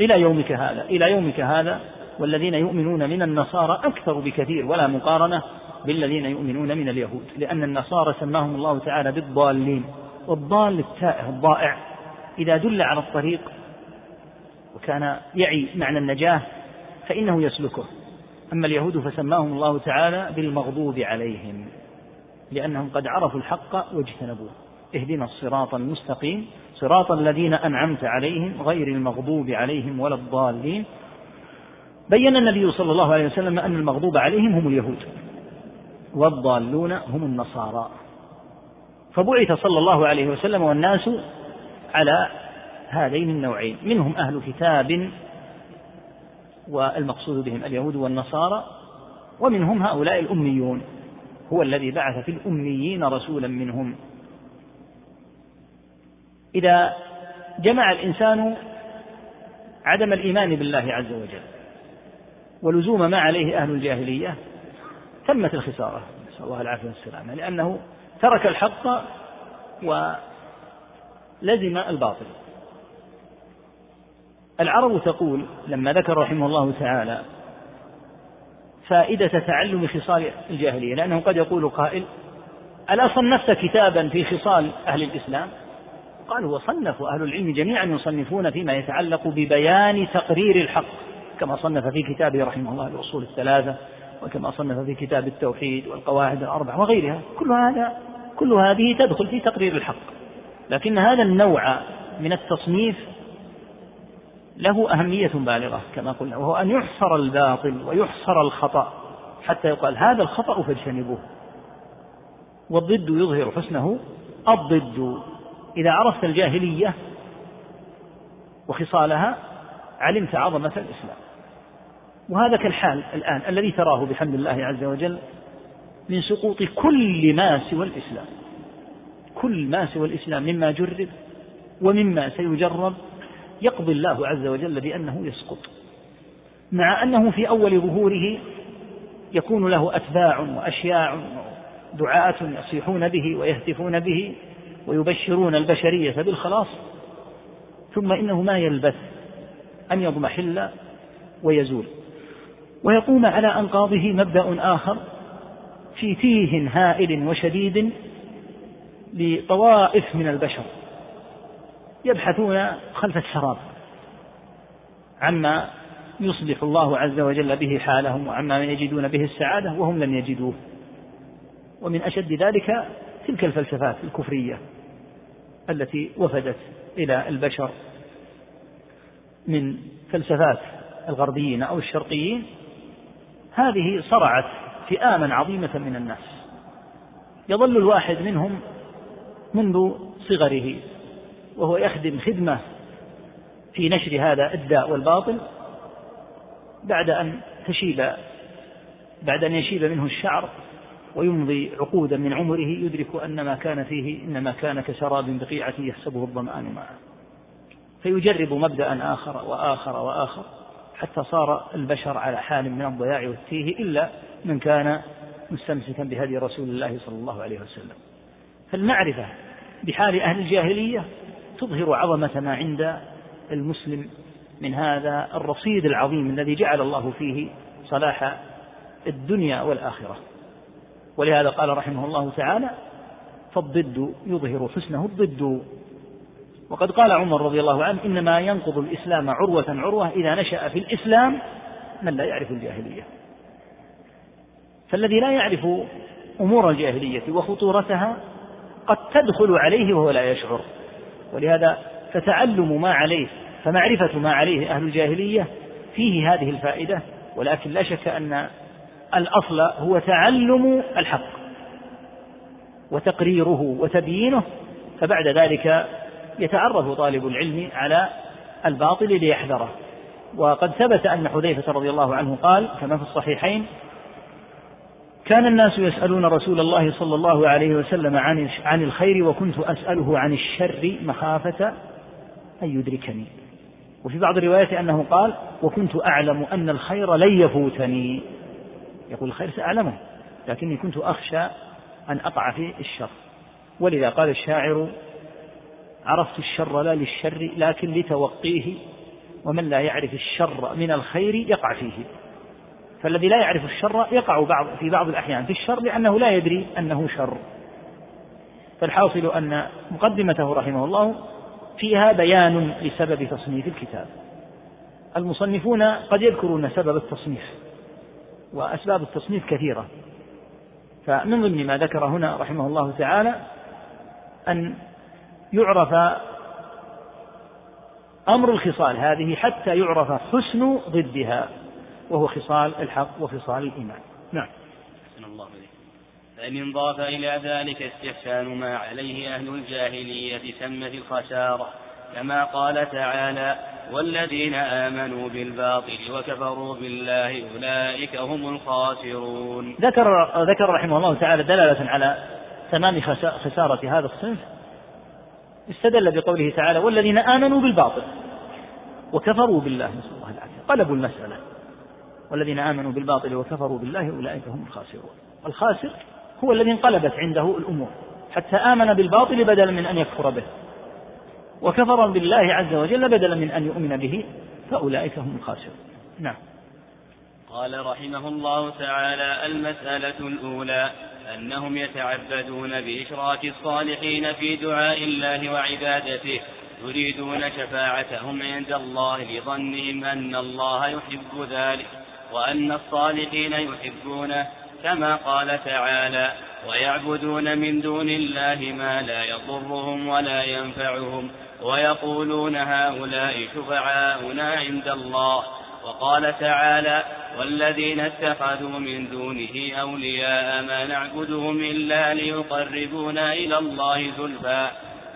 إلى يومك هذا إلى يومك هذا والذين يؤمنون من النصارى أكثر بكثير ولا مقارنة بالذين يؤمنون من اليهود لأن النصارى سماهم الله تعالى بالضالين والضال التائه الضائع. إذا دل على الطريق وكان يعي معنى النجاة فإنه يسلكه. أما اليهود فسماهم الله تعالى بالمغضوب عليهم. لأنهم قد عرفوا الحق واجتنبوه اهدنا الصراط المستقيم صراط الذين أنعمت عليهم غير المغضوب عليهم ولا الضالين. بين النبي صلى الله عليه وسلم أن المغضوب عليهم هم اليهود والضالون هم النصارى. فبعث صلى الله عليه وسلم والناس على هذين النوعين. منهم أهل كتاب والمقصود بهم اليهود والنصارى ومنهم هؤلاء الأميون. هو الذي بعث في الأميين رسولا منهم. إذا جمع الإنسان عدم الإيمان بالله عز وجل ولزوم ما عليه أهل الجاهلية تمت الخسارة. نسأل الله العافية والسلامة. لأنه ترك الحق لزم الباطل. العرب تقول لما ذكر رحمه الله تعالى فائدة تعلم خصال الجاهلية لأنه قد يقول قائل ألا صنفت كتابا في خصال أهل الإسلام؟ قالوا وصنفوا أهل العلم جميعا يصنفون فيما يتعلق ببيان تقرير الحق كما صنف في كتابه رحمه الله الأصول الثلاثة وكما صنف في كتاب التوحيد والقواعد الأربع وغيرها. كل هذا كل هذه تدخل في تقرير الحق. لكن هذا النوع من التصنيف له أهمية بالغة كما قلنا وهو أن يحصر الباطل ويحصر الخطأ حتى يقال هذا الخطأ فاجتنبوه. والضد يظهر حسنه الضد إذا عرفت الجاهلية وخصالها علمت عظمة الإسلام. وهذا كالحال الآن الذي تراه بحمد الله عز وجل من سقوط كل ما سوى الإسلام. كل ما سوى الإسلام مما جرب ومما سيجرب يقضي الله عز وجل بأنه يسقط مع أنه في أول ظهوره يكون له أتباع وأشياع دعاة يصيحون به ويهتفون به ويبشرون البشرية بالخلاص ثم إنه ما يلبث أن يضمحل ويزول. ويقوم على أنقاضه مبدأ آخر في تيه هائل وشديد لطوائف من البشر. يبحثون خلف السراب عما يصلح الله عز وجل به حالهم وعما يجدون به السعادة وهم لم يجدوه. ومن أشد ذلك تلك الفلسفات الكفرية التي وفدت إلى البشر من فلسفات الغربيين أو الشرقيين. هذه صرعت فئاما عظيمة من الناس. يظل الواحد منهم منذ صغره وهو يخدم خدمة في نشر هذا الداء والباطل بعد أن تشيب بعد أن يشيب منه الشعر ويمضي عقودا من عمره يدرك أن ما كان فيه إنما كان كسراب بقيعة يحسبه الظمآن معه. فيجرب مبدأ آخر وآخر وآخر حتى صار البشر على حال من الضياع والتيه إلا من كان مستمسكا بهدي رسول الله صلى الله عليه وسلم. فالمعرفة بحال أهل الجاهلية تظهر عظمة ما عند المسلم من هذا الرصيد العظيم الذي جعل الله فيه صلاح الدنيا والآخرة. ولهذا قال رحمه الله تعالى فالضد يظهر حسنه الضد. وقد قال عمر رضي الله عنه إنما ينقض الإسلام عروة عروة إذا نشأ في الإسلام من لا يعرف الجاهلية. فالذي لا يعرف أمور الجاهلية وخطورتها قد تدخل عليه وهو لا يشعر. ولهذا فتعلم ما عليه فمعرفة ما عليه أهل الجاهلية فيه هذه الفائدة ولكن لا شك أن الأصل هو تعلم الحق وتقريره وتبيينه فبعد ذلك يتعرف طالب العلم على الباطل ليحذره. وقد ثبت أن حذيفة رضي الله عنه قال كما في الصحيحين كان الناس يسألون رسول الله صلى الله عليه وسلم عن عن الخير وكنت أسأله عن الشر مخافة أن يدركني. وفي بعض الروايات أنه قال وكنت أعلم أن الخير لن يفوتني. يقول الخير سأعلمه لكني كنت أخشى أن أقع في الشر. ولذا قال الشاعر عرفت الشر لا للشر لكن لتوقيه ومن لا يعرف الشر من الخير يقع فيه. فالذي لا يعرف الشر يقع بعض في بعض الأحيان في الشر لأنه لا يدري أنه شر. فالحاصل أن مقدمته رحمه الله فيها بيان لسبب تصنيف الكتاب. المصنفون قد يذكرون سبب التصنيف وأسباب التصنيف كثيرة. فمن ضمن ما ذكر هنا رحمه الله تعالى أن يعرف أمر الخصال هذه حتى يعرف حسن ضدها. وهو خصال الحق وخصال الإيمان. نعم. الله فإن انضاف إلى ذلك استحسان ما عليه أهل الجاهلية تمت الخسارة. كما قال تعالى والذين آمنوا بالباطل وكفروا بالله أولئك هم الخاسرون. ذكر ذكر رحمه الله تعالى دلالة على تمام خسارة هذا الصنف. استدل بقوله تعالى والذين آمنوا بالباطل وكفروا بالله. نسأل الله العافية. قلبوا المسألة. والذين آمنوا بالباطل وكفروا بالله أولئك هم الخاسرون. الخاسر هو الذي انقلبت عنده الأمور. حتى آمن بالباطل بدلا من أن يكفر به. وكفر بالله عز وجل بدلا من أن يؤمن به. فأولئك هم الخاسرون. نعم. قال رحمه الله تعالى المسألة الأولى أنهم يتعبدون بإشراك الصالحين في دعاء الله وعبادته. يريدون شفاعتهم عند الله لظنهم أن الله يحب ذلك. وأن الصالحين يحبونه كما قال تعالى ويعبدون من دون الله ما لا يضرهم ولا ينفعهم ويقولون هؤلاء شفعاؤنا عند الله. وقال تعالى والذين اتخذوا من دونه أولياء ما نعبدهم إلا ليقربونا إلى الله زلفى.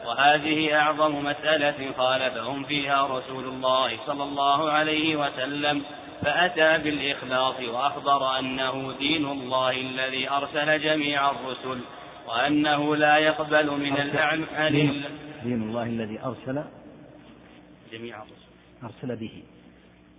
وهذه أعظم مسألة خالفهم فيها رسول الله صلى الله عليه وسلم. فأتى بالإخلاص وأخبر أنه دين الله الذي أرسل جميع الرسل وأنه لا يقبل من الأعمال دين الله الذي أرسل جميع الرسل. أرسل به.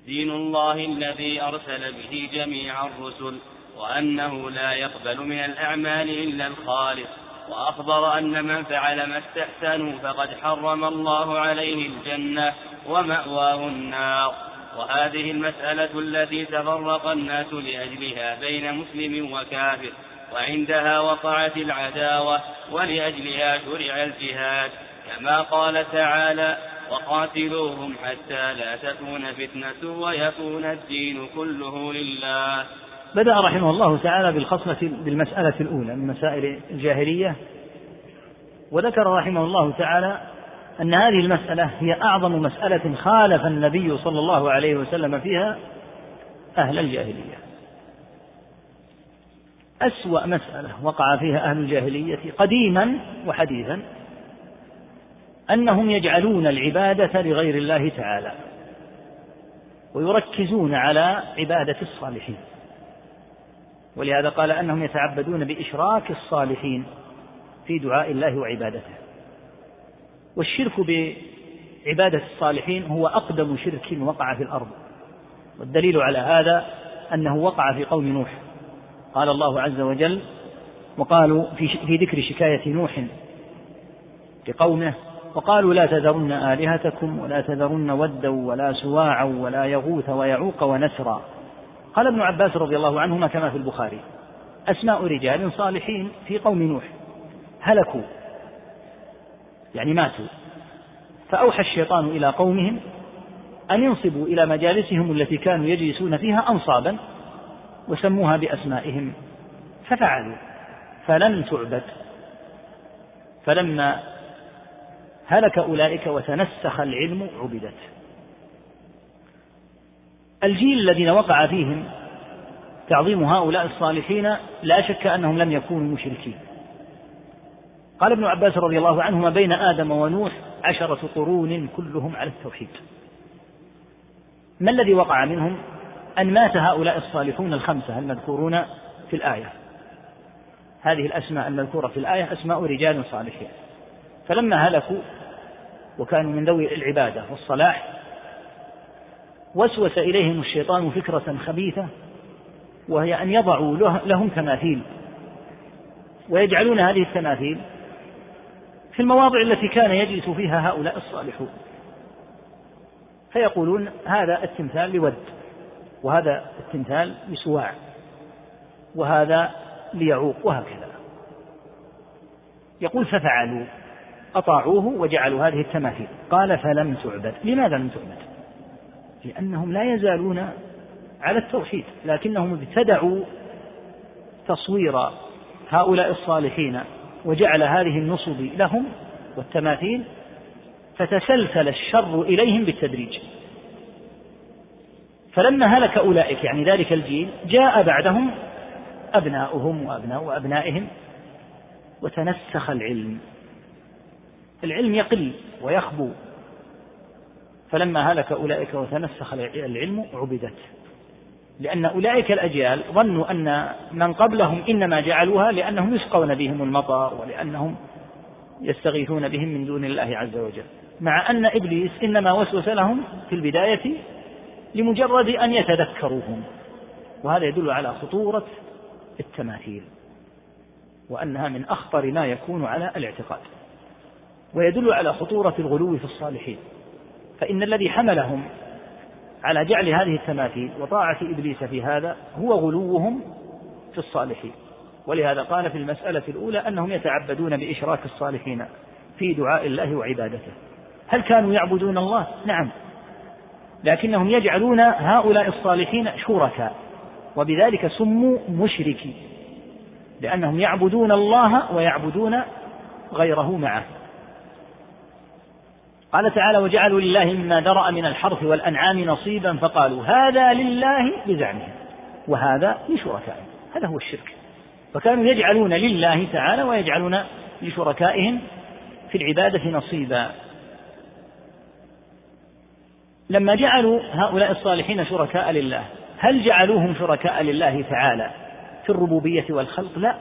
دين الله الذي أرسل به جميع الرسل وأنه لا يقبل من الأعمال إلا الخالص وأخبر أن من فعل ما استحسنوا فقد حرم الله عليه الجنة ومأواه النار. وهذه المسألة التي تفرق الناس لأجلها بين مسلم وكافر وعندها وقعت العداوة ولأجلها شرع الجهاد كما قال تعالى وقاتلوهم حتى لا تكون فتنة ويكون الدين كله لله. بدأ رحمه الله تعالى بالخصلة بالمسألة الأولى من مسائل الجاهلية وذكر رحمه الله تعالى أن هذه المسألة هي أعظم مسألة خالف النبي صلى الله عليه وسلم فيها أهل الجاهلية. أسوأ مسألة وقع فيها أهل الجاهلية قديما وحديثا أنهم يجعلون العبادة لغير الله تعالى ويركزون على عبادة الصالحين. ولهذا قال أنهم يتعبدون بإشراك الصالحين في دعاء الله وعبادته. والشرك بعبادة الصالحين هو أقدم شرك وقع في الأرض. والدليل على هذا أنه وقع في قوم نوح. قال الله عز وجل وقالوا في, في ذكر شكاية نوح لقومه وقالوا لا تذرن آلهتكم ولا تذرن ودا ولا سواعا ولا يغوث ويعوق ونسرا. قال ابن عباس رضي الله عنهما كما في البخاري أسماء رجال صالحين في قوم نوح هلكوا. يعني ماتوا. فأوحى الشيطان إلى قومهم أن ينصبوا إلى مجالسهم التي كانوا يجلسون فيها أنصابا وسموها بأسمائهم. ففعلوا. فلم تعبد. فلما هلك أولئك وتنسخ العلم عبدت. الجيل الذين وقع فيهم تعظيم هؤلاء الصالحين لا شك أنهم لم يكونوا مشركين. قال ابن عباس رضي الله عنهما بين آدم ونوح عشرة قرون كلهم على التوحيد. ما الذي وقع منهم؟ أن مات هؤلاء الصالحون الخمسة المذكورون في الآية. هذه الأسماء المذكورة في الآية أسماء رجال صالحين. فلما هلكوا وكانوا من ذوي العبادة والصلاح وسوس إليهم الشيطان فكرة خبيثة وهي أن يضعوا لهم تماثيل ويجعلون هذه التماثيل في المواضع التي كان يجلس فيها هؤلاء الصالحون. فيقولون هذا التمثال لود وهذا التمثال لسواع وهذا ليعوق وهكذا. يقول ففعلوا أطاعوه وجعلوا هذه التماثيل. قال فلم تعبد. لماذا لم تعبد؟ لأنهم لا يزالون على التوحيد لكنهم ابتدعوا تصوير هؤلاء الصالحين وجعل هذه النصب لهم والتماثيل فتسلسل الشر إليهم بالتدريج. فلما هلك أولئك يعني ذلك الجيل جاء بعدهم أبناؤهم وأبناء أبنائهم وتنسخ العلم. العلم يقل ويخبو. فلما هلك أولئك وتنسخ العلم عبدت. لأن أولئك الأجيال ظنوا أن من قبلهم إنما جعلوها لأنهم يسقون بهم المطر ولأنهم يستغيثون بهم من دون الله عز وجل. مع أن إبليس إنما وسوس لهم في البداية لمجرد أن يتذكروهم. وهذا يدل على خطورة التماثيل وأنها من أخطر ما يكون على الاعتقاد. ويدل على خطورة الغلو في الصالحين. فإن الذي حملهم على جعل هذه التماثيل وطاعة إبليس في هذا هو غلوهم في الصالحين. ولهذا قال في المسألة الأولى أنهم يتعبدون بإشراك الصالحين في دعاء الله وعبادته. هل كانوا يعبدون الله؟ نعم. لكنهم يجعلون هؤلاء الصالحين شركاء وبذلك سموا مشركين لأنهم يعبدون الله ويعبدون غيره معه. قال تعالى وجعلوا لله مما درأ من الحرث والأنعام نصيبا فقالوا هذا لله بزعمهم وهذا لشركائهم. هذا هو الشرك. فكانوا يجعلون لله تعالى ويجعلون لشركائهم في العبادة نصيبا. لما جعلوا هؤلاء الصالحين شركاء لله هل جعلوهم شركاء لله تعالى في الربوبية والخلق؟ لا.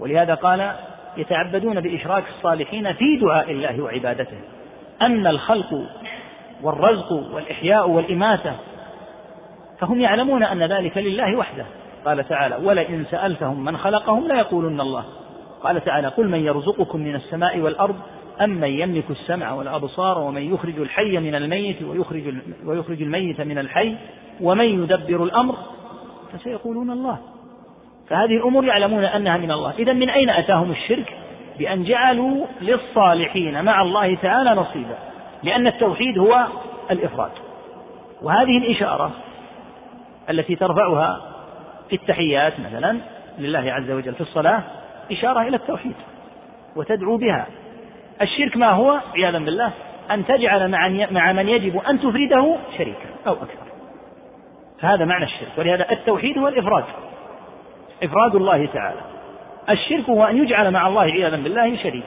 ولهذا قال يتعبدون بإشراك الصالحين في دعاء الله وعبادته. أما الخلق والرزق والإحياء والإماتة فهم يعلمون أن ذلك لله وحده. قال تعالى ولئن سألتهم من خلقهم ليقولن الله. قال تعالى قل من يرزقكم من السماء والأرض أم من يملك السمع والأبصار ومن يخرج الحي من الميت ويخرج, ويخرج الميت من الحي ومن يدبر الأمر فسيقولون الله. فهذه الأمور يعلمون أنها من الله. إذا من أين أتاهم الشرك؟ بأن جعلوا للصالحين مع الله تعالى نصيبا لأن التوحيد هو الإفراد. وهذه الإشارة التي ترفعها في التحيات مثلا لله عز وجل في الصلاة إشارة إلى التوحيد وتدعو بها. الشرك ما هو؟ عياذا بالله أن تجعل مع من يجب أن تفرده شريكا أو أكثر. فهذا معنى الشرك ولهذا التوحيد هو الإفراد إفراد الله تعالى. الشرك هو أن يجعل مع الله عياذا بالله شريك.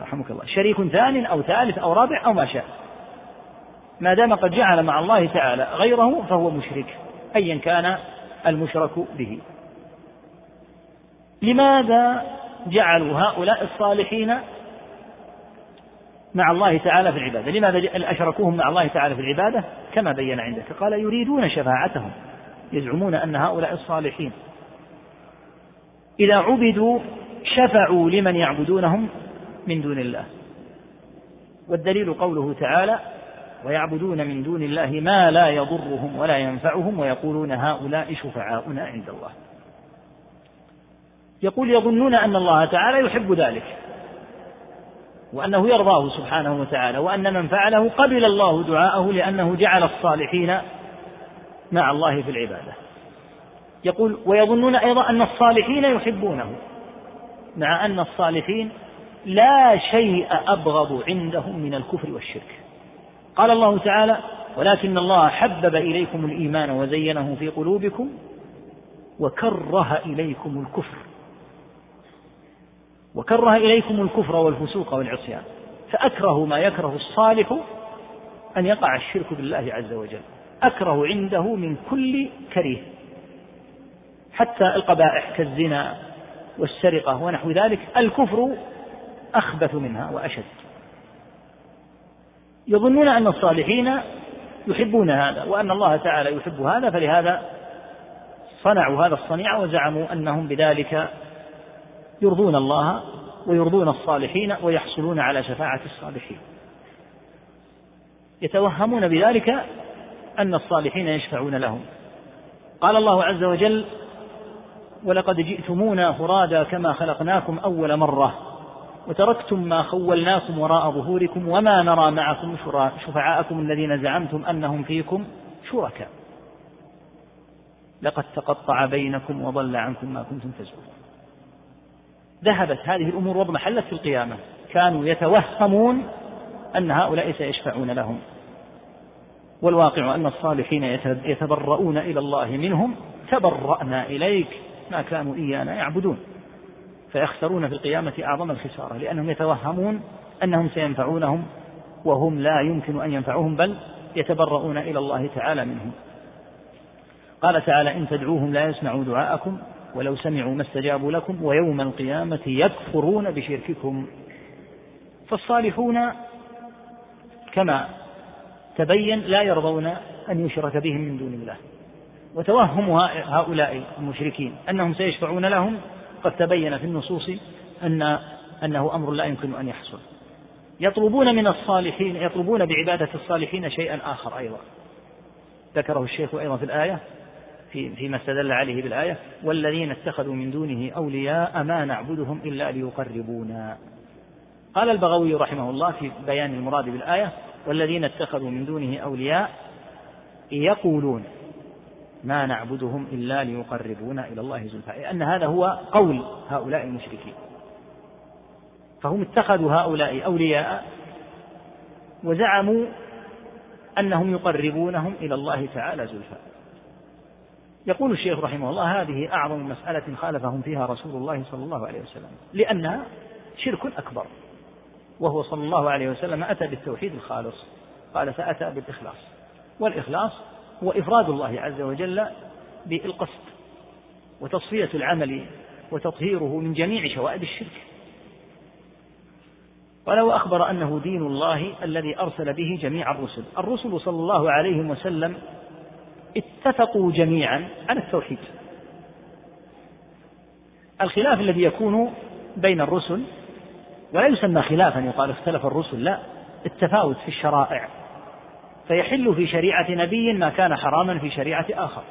رحمك الله. شريك ثان أو ثالث أو رابع أو ما شاء. ما دام قد جعل مع الله تعالى غيره فهو مشرك أيا كان المشرك به. لماذا جعلوا هؤلاء الصالحين مع الله تعالى في العبادة؟ لماذا أشركوهم مع الله تعالى في العبادة؟ كما بين عندك. قال يريدون شفاعتهم. يزعمون أن هؤلاء الصالحين إذا عبدوا شفعوا لمن يعبدونهم من دون الله. والدليل قوله تعالى ويعبدون من دون الله ما لا يضرهم ولا ينفعهم ويقولون هؤلاء شفعاؤنا عند الله. يقول يظنون أن الله تعالى يحب ذلك وأنه يرضاه سبحانه وتعالى وأن من فعله قبل الله دعاءه لأنه جعل الصالحين مع الله في العبادة. يقول ويظنون أيضا أن الصالحين يحبونه مع أن الصالحين لا شيء أبغض عندهم من الكفر والشرك. قال الله تعالى ولكن الله حبب إليكم الإيمان وزينه في قلوبكم وكره إليكم الكفر. وكره إليكم الكفر والفسوق والعصيان. فأكره ما يكره الصالح أن يقع الشرك بالله عز وجل. أكره عنده من كل كريه حتى القبائح كالزنا والسرقة ونحو ذلك الكفر أخبث منها وأشد. يظنون أن الصالحين يحبون هذا وأن الله تعالى يحب هذا فلهذا صنعوا هذا الصنيع وزعموا أنهم بذلك يرضون الله ويرضون الصالحين ويحصلون على شفاعة الصالحين. يتوهمون بذلك أن الصالحين يشفعون لهم. قال الله عز وجل ولقد جئتمونا فرادا كما خلقناكم أول مرة وتركتم ما خولناكم وراء ظهوركم وما نرى معكم شفعاءكم الذين زعمتم أنهم فيكم شركاء. لقد تقطع بينكم وضل عنكم ما كنتم تزعمون. ذهبت هذه الأمور واضمحلت في القيامة. كانوا يتوهمون أن هؤلاء سيشفعون لهم. والواقع أن الصالحين يتبرؤون إلى الله منهم. تبرأنا إليك. ما كانوا إيانا يعبدون فيخسرون في القيامة أعظم الخسارة لأنهم يتوهمون أنهم سينفعونهم وهم لا يمكن أن ينفعوهم بل يتبرؤون إلى الله تعالى منهم. قال تعالى إن تدعوهم لا يسمعوا دعاءكم ولو سمعوا ما استجابوا لكم ويوم القيامة يكفرون بشرككم. فالصالحون كما تبين لا يرضون أن يشرك بهم من دون الله. وتوهم هؤلاء المشركين أنهم سيشفعون لهم. قد تبين في النصوص أن أنه أمر لا يمكن أن يحصل. يطلبون من الصالحين يطلبون بعبادة الصالحين شيئا آخر أيضا. ذكره الشيخ أيضا في الآية في فيما استدل عليه بالآية والذين اتخذوا من دونه أولياء ما نعبدهم إلا ليقربونا. قال البغوي رحمه الله في بيان المراد بالآية والذين اتخذوا من دونه أولياء يقولون ما نعبدهم إلا ليقربونا إلى الله زلفى. لأن هذا هو قول هؤلاء المشركين. فهم اتخذوا هؤلاء أولياء وزعموا أنهم يقربونهم إلى الله تعالى زلفى. يقول الشيخ رحمه الله هذه أعظم مسألة خالفهم فيها رسول الله صلى الله عليه وسلم لأنها شرك أكبر وهو صلى الله عليه وسلم أتى بالتوحيد الخالص قال فأتى بالإخلاص والإخلاص هو إفراد الله عز وجل بالقصد وتصفية العمل وتطهيره من جميع شوائب الشرك. ولو أخبر أنه دين الله الذي أرسل به جميع الرسل. الرسل صلى الله عليه وسلم اتفقوا جميعا على التوحيد. الخلاف الذي يكون بين الرسل ولا يسمى خلافا يقال اختلف الرسل لا التفاوت في الشرائع. فيحل في شريعة نبي ما كان حراما في شريعة آخر.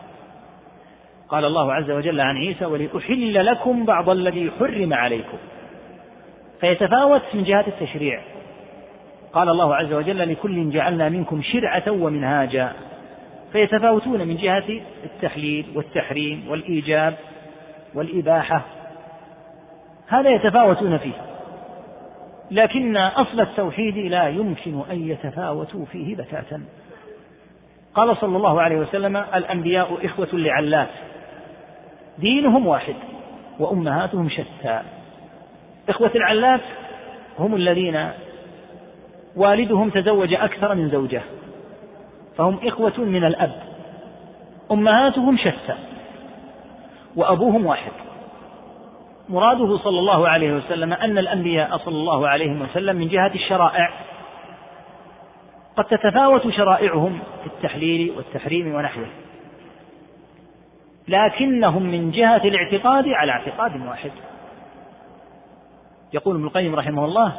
قال الله عز وجل عن عيسى ولأحل لكم بعض الذي حرم عليكم. فيتفاوت من جهة التشريع. قال الله عز وجل لكل جعلنا منكم شرعة ومنهاجا. فيتفاوتون من جهة التحليل والتحريم والإيجاب والإباحة. هذا يتفاوتون فيه. لكن أصل التوحيد لا يمكن أن يتفاوتوا فيه بتاتا. قال صلى الله عليه وسلم الأنبياء إخوة لعلات دينهم واحد وأمهاتهم شتى. إخوة العلات هم الذين والدهم تزوج أكثر من زوجة فهم إخوة من الأب أمهاتهم شتى وأبوهم واحد. مراده صلى الله عليه وسلم أن الأنبياء صلى الله عليه وسلم من جهة الشرائع. قد تتفاوت شرائعهم في التحليل والتحريم ونحوه. لكنهم من جهة الاعتقاد على اعتقاد واحد. يقول ابن القيم رحمه الله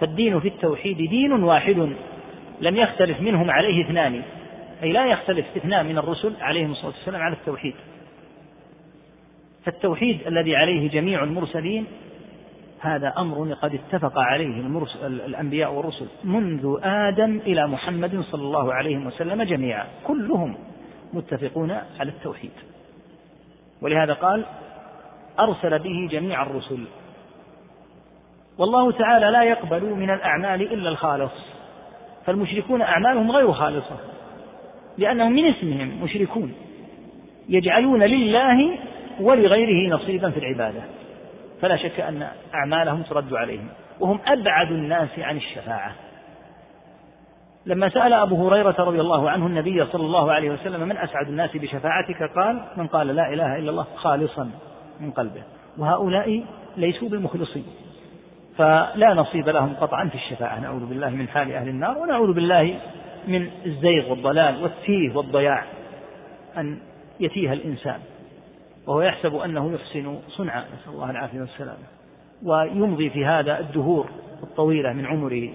فالدين في التوحيد دين واحد لم يختلف منهم عليه اثنان أي لا يختلف اثنان من الرسل عليهم الصلاة والسلام على التوحيد. فالتوحيد الذي عليه جميع المرسلين هذا أمر قد اتفق عليه الأنبياء والرسل منذ آدم إلى محمد صلى الله عليه وسلم جميعا كلهم متفقون على التوحيد. ولهذا قال أرسل به جميع الرسل. والله تعالى لا يقبل من الأعمال إلا الخالص. فالمشركون أعمالهم غير خالصة لأنهم من اسمهم مشركون يجعلون لله ولغيره نصيبا في العبادة. فلا شك أن أعمالهم ترد عليهم. وهم أبعد الناس عن الشفاعة. لما سأل أبو هريرة رضي الله عنه النبي صلى الله عليه وسلم من أسعد الناس بشفاعتك؟ قال من قال لا إله إلا الله خالصا من قلبه. وهؤلاء ليسوا بالمخلصين فلا نصيب لهم قطعا في الشفاعة. نعوذ بالله من حال أهل النار ونعوذ بالله من الزيغ والضلال والتيه والضياع أن يتيه الإنسان. وهو يحسب أنه يحسن صنعا نسأل الله العافية والسلامة ويمضي في هذا الدهور الطويلة من عمره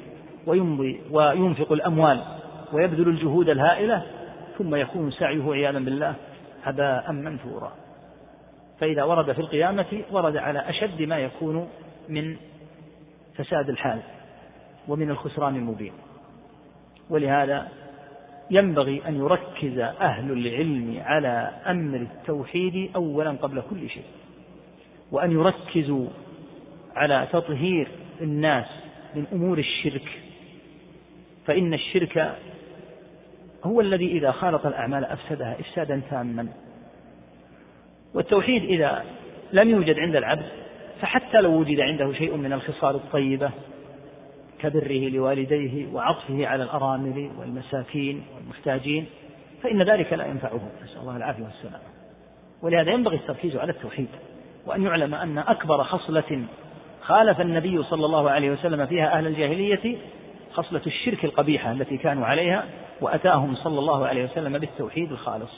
ويمضي وينفق الأموال ويبذل الجهود الهائلة ثم يكون سعيه عياذا بالله هباء منثورا. فإذا ورد في القيامة ورد على أشد ما يكون من فساد الحال ومن الخسران المبين. ولهذا ينبغي أن يركز أهل العلم على أمر التوحيد أولا قبل كل شيء وأن يركزوا على تطهير الناس من أمور الشرك. فإن الشرك هو الذي إذا خالط الأعمال أفسدها إفسادا تاما. والتوحيد إذا لم يوجد عند العبد فحتى لو وجد عنده شيء من الخصال الطيبة كبره لوالديه وعطفه على الأرامل والمساكين والمحتاجين فإن ذلك لا ينفعه. نسأل الله العافية والسلامة ولهذا ينبغي التركيز على التوحيد وأن يعلم أن أكبر خصلة خالف النبي صلى الله عليه وسلم فيها أهل الجاهلية خصلة الشرك القبيحة التي كانوا عليها وأتاهم صلى الله عليه وسلم بالتوحيد الخالص.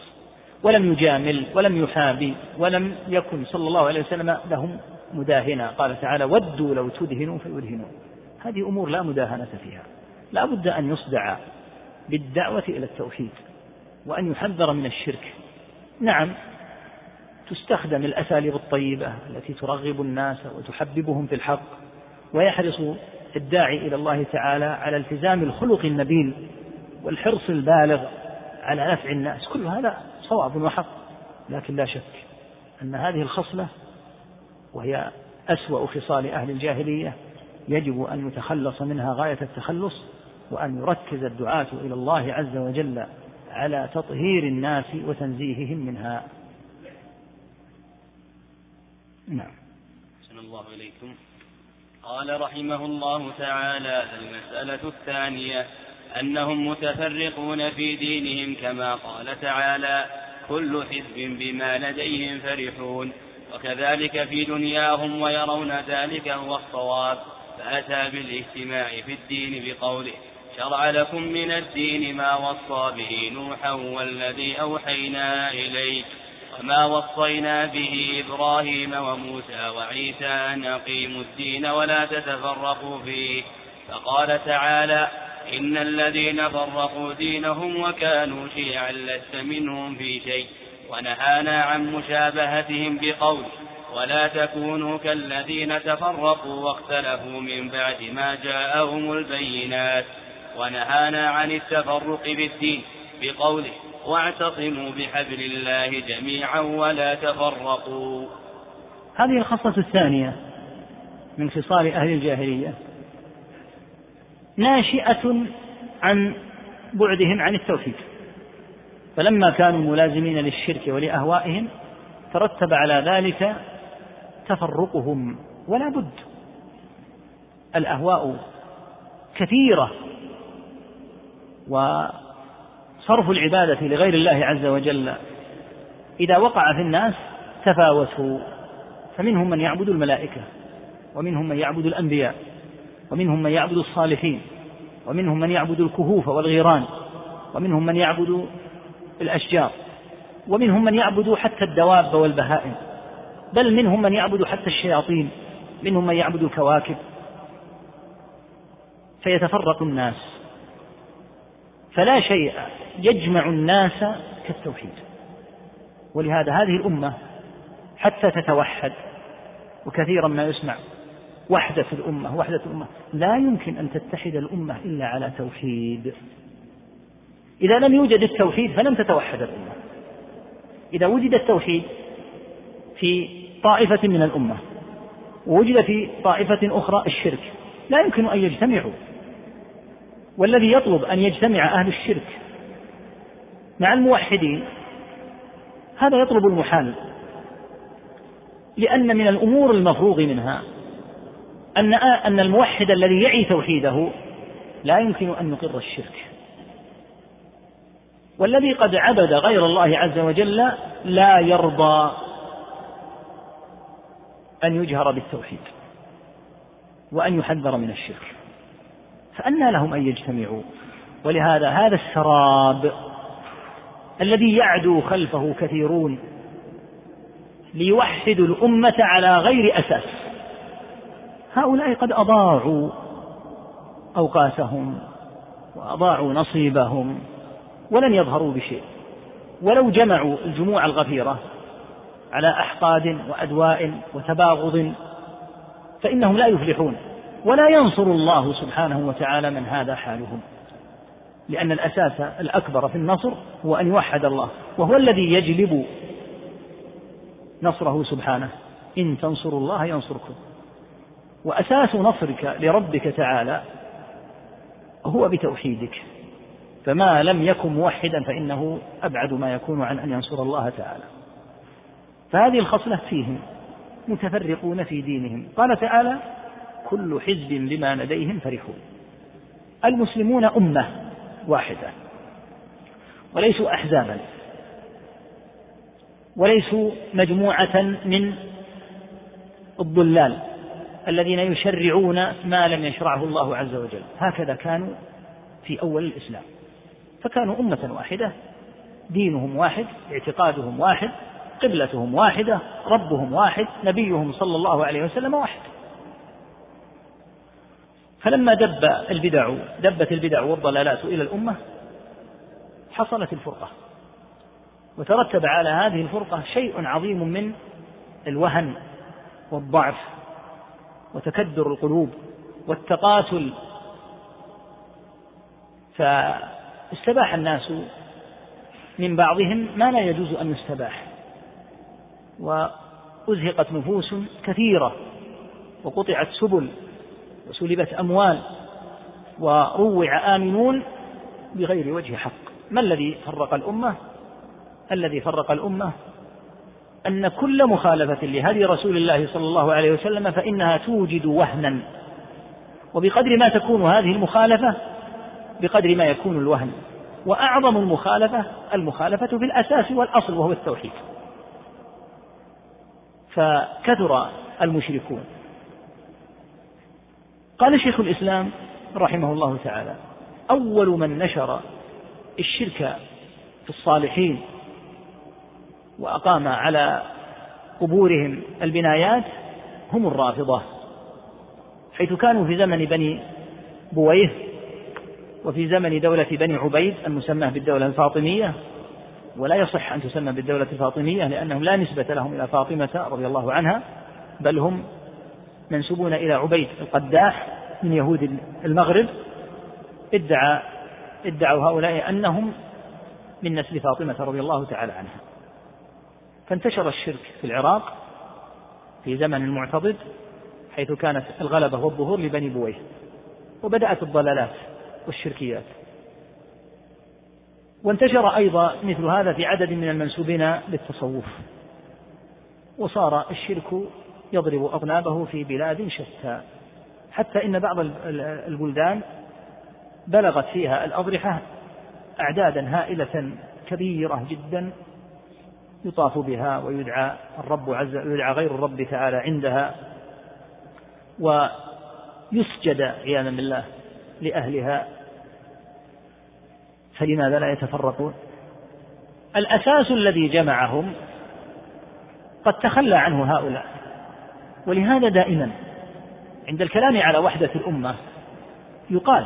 ولم يجامل ولم يحابي ولم يكن صلى الله عليه وسلم لهم مداهنة. قال تعالى ودوا لو تدهنوا فيدهنون. هذه أمور لا مداهنة فيها. لا بد أن يصدع بالدعوة إلى التوحيد وأن يحذر من الشرك. نعم تستخدم الأساليب الطيبة التي ترغب الناس وتحببهم في الحق ويحرص الداعي إلى الله تعالى على التزام الخلق النبيل والحرص البالغ على نفع الناس. كل هذا صواب وحق لكن لا شك أن هذه الخصلة وهي أسوأ خصال أهل الجاهلية يجب أن يتخلص منها غاية التخلص وأن يركز الدعاة إلى الله عز وجل على تطهير الناس وتنزيههم منها. نعم. الله إليكم. قال رحمه الله تعالى المسألة الثانية أنهم متفرقون في دينهم كما قال تعالى كل حزب بما لديهم فرحون. وكذلك في دنياهم ويرون ذلك هو الصواب. فأتى بالاجتماع في الدين بقوله شرع لكم من الدين ما وصى به نوحا والذي أوحينا إليك وما وصينا به إبراهيم وموسى وعيسى أن أقيموا الدين ولا تتفرقوا فيه. فقال تعالى إن الذين فرقوا دينهم وكانوا شيعا لست منهم في شيء. ونهانا عن مشابهتهم بقول ولا تكونوا كالذين تفرقوا واختلفوا من بعد ما جاءهم البينات ونهانا عن التفرق بالدين بقوله واعتصموا بحبل الله جميعا ولا تفرقوا. هذه الخصلة الثانية من خصال أهل الجاهلية. ناشئة عن بعدهم عن التوحيد. فلما كانوا ملازمين للشرك ولأهوائهم ترتب على ذلك تفرقهم ولا بد. الأهواء كثيرة وصرف العبادة لغير الله عز وجل إذا وقع في الناس تفاوتوا. فمنهم من يعبد الملائكة ومنهم من يعبد الأنبياء ومنهم من يعبد الصالحين ومنهم من يعبد الكهوف والغيران ومنهم من يعبد الأشجار ومنهم من يعبد حتى الدواب والبهائم. بل منهم من يعبد حتى الشياطين منهم من يعبد الكواكب. فيتفرق الناس. فلا شيء يجمع الناس كالتوحيد. ولهذا هذه الأمة حتى تتوحد وكثيرا ما يسمع وحدة الأمة وحدة الأمة. لا يمكن أن تتحد الأمة إلا على توحيد. إذا لم يوجد التوحيد فلم تتوحد الأمة. إذا وجد التوحيد في طائفة من الأمة. ووجد في طائفة أخرى الشرك. لا يمكن أن يجتمعوا. والذي يطلب أن يجتمع أهل الشرك مع الموحدين هذا يطلب المحال. لأن من الأمور المفروغ منها أن أن الموحد الذي يعي توحيده لا يمكن أن يقر الشرك. والذي قد عبد غير الله عز وجل لا يرضى أن يجهر بالتوحيد وأن يحذر من الشرك. فأنى لهم أن يجتمعوا. ولهذا هذا السراب الذي يعدو خلفه كثيرون ليوحدوا الأمة على غير أساس. هؤلاء قد أضاعوا أوقاتهم وأضاعوا نصيبهم ولن يظهروا بشيء. ولو جمعوا الجموع الغفيرة على أحقاد وأدواء وتباغض فإنهم لا يفلحون ولا ينصر الله سبحانه وتعالى من هذا حالهم لأن الأساس الأكبر في النصر هو أن يوحد الله وهو الذي يجلب نصره سبحانه. إن تنصروا الله ينصركم. وأساس نصرك لربك تعالى هو بتوحيدك. فما لم يكن موحدا فإنه أبعد ما يكون عن أن ينصر الله تعالى. فهذه الخصلة فيهم متفرقون في دينهم. قال تعالى كل حزب بما لديهم فرحون. المسلمون أمة واحدة وليسوا أحزابا وليسوا مجموعة من الضلال الذين يشرعون ما لم يشرعه الله عز وجل. هكذا كانوا في أول الإسلام. فكانوا أمة واحدة دينهم واحد اعتقادهم واحد قبلتهم واحدة ربهم واحد نبيهم صلى الله عليه وسلم واحد. فلما دب البدع دبت البدع والضلالات إلى الأمة حصلت الفرقة. وترتب على هذه الفرقة شيء عظيم من الوهن والضعف وتكدر القلوب والتقاتل. فاستباح الناس من بعضهم ما لا يجوز أن يستباح. وأزهقت نفوس كثيرة وقطعت سبل وسلبت أموال وروع آمنون بغير وجه حق. ما الذي فرق الأمة؟ الذي فرق الأمة أن كل مخالفة لهدي رسول الله صلى الله عليه وسلم فإنها توجد وهنا. وبقدر ما تكون هذه المخالفة بقدر ما يكون الوهن. وأعظم المخالفة المخالفة في الأساس والأصل وهو التوحيد. فكثر المشركون. قال شيخ الإسلام رحمه الله تعالى أول من نشر الشرك في الصالحين وأقام على قبورهم البنايات هم الرافضة حيث كانوا في زمن بني بويه وفي زمن دولة بني عبيد المسمى بالدولة الفاطمية ولا يصح أن تسمى بالدولة الفاطمية لأنهم لا نسبة لهم إلى فاطمة رضي الله عنها بل هم منسوبون إلى عبيد القداح من يهود المغرب. ادعى ادعوا هؤلاء أنهم من نسل فاطمة رضي الله تعالى عنها. فانتشر الشرك في العراق في زمن المعتضد حيث كانت الغلبة والظهور لبني بويه وبدأت الضلالات والشركيات. وانتشر أيضا مثل هذا في عدد من المنسوبين للتصوف. وصار الشرك يضرب أطنابه في بلاد شتى. حتى إن بعض البلدان بلغت فيها الأضرحة أعدادا هائلة كبيرة جدا يطاف بها ويدعى الرب عز يدعى غير الرب تعالى عندها ويسجد عياذا بالله لأهلها. فلماذا لا يتفرقون؟ الأساس الذي جمعهم قد تخلى عنه هؤلاء. ولهذا دائما عند الكلام على وحدة الأمة يقال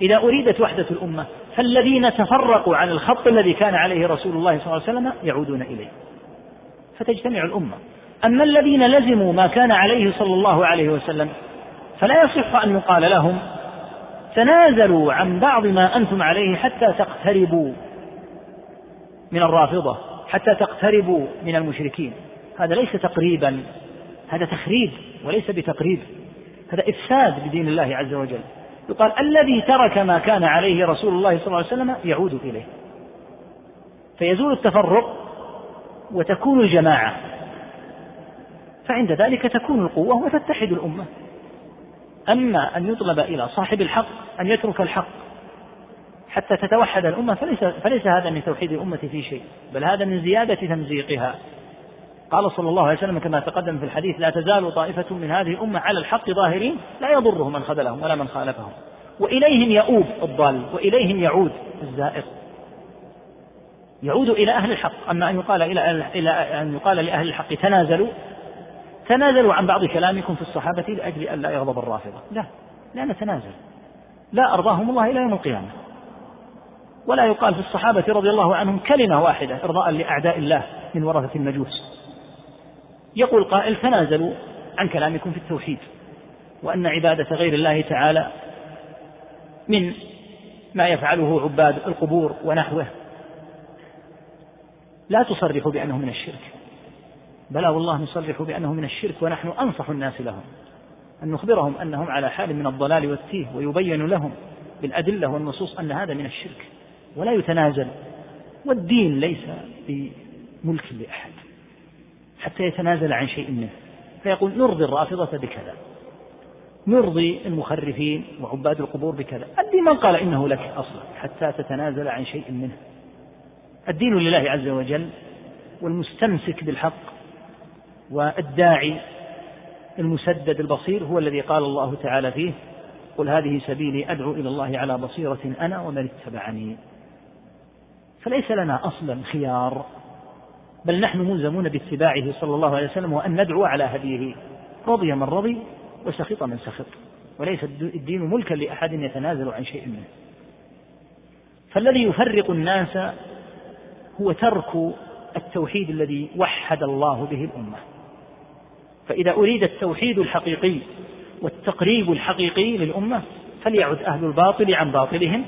إذا أريدت وحدة الأمة فالذين تفرقوا عن الخط الذي كان عليه رسول الله صلى الله عليه وسلم يعودون إليه فتجتمع الأمة. أما الذين لزموا ما كان عليه صلى الله عليه وسلم فلا يصح أن يقال لهم تنازلوا عن بعض ما أنتم عليه حتى تقتربوا من الرافضة حتى تقتربوا من المشركين. هذا ليس تقريبا هذا تخريب وليس بتقريب هذا إفساد بدين الله عز وجل. يقال الذي ترك ما كان عليه رسول الله صلى الله عليه وسلم يعود إليه. فيزول التفرق وتكون الجماعة. فعند ذلك تكون القوة وتتحد الأمة. أما أن يطلب إلى صاحب الحق أن يترك الحق. حتى تتوحد الأمة فليس, فليس هذا من توحيد الأمة في شيء بل هذا من زيادة تمزيقها. قال صلى الله عليه وسلم كما تقدم في الحديث لا تزال طائفة من هذه الأمة على الحق ظاهرين لا يضرهم من خذلهم ولا من خالفهم. وإليهم يؤوب الضال وإليهم يعود الزائر. يعود إلى أهل الحق. أما أن يقال إلى أن يقال لأهل الحق تنازلوا تنازلوا عن بعض كلامكم في الصحابة لأجل أن لا يغضب الرافضة. لا لا نتنازل. لا أرضاهم الله إلى يوم القيامة. ولا يقال في الصحابة رضي الله عنهم كلمة واحدة إرضاء لأعداء الله من ورثة المجوس. يقول قائل تنازلوا عن كلامكم في التوحيد وأن عبادة غير الله تعالى من ما يفعله عباد القبور ونحوه. لا تصرحوا بأنه من الشرك. بلى والله نصرح بأنه من الشرك ونحن أنصح الناس لهم. أن نخبرهم أنهم على حال من الضلال والتيه ويبين لهم بالأدلة والنصوص أن هذا من الشرك ولا يتنازل. والدين ليس بملك لأحد حتى يتنازل عن شيء منه. فيقول نرضي الرافضة بكذا نرضي المخرفين وعباد القبور بكذا. الدين من قال إنه لك أصلا حتى تتنازل عن شيء منه. الدين لله عز وجل والمستمسك بالحق والداعي المسدد البصير هو الذي قال الله تعالى فيه قل هذه سبيلي أدعو إلى الله على بصيرة أنا ومن اتبعني. فليس لنا أصلا خيار بل نحن ملزمون باتباعه صلى الله عليه وسلم وأن ندعو على هديه. رضي من رضي وسخط من سخط وليس الدين ملكا لأحد يتنازل عن شيء منه. فالذي يفرق الناس هو ترك التوحيد الذي وحد الله به الأمة. فإذا أريد التوحيد الحقيقي والتقريب الحقيقي للأمة فليعد أهل الباطل عن باطلهم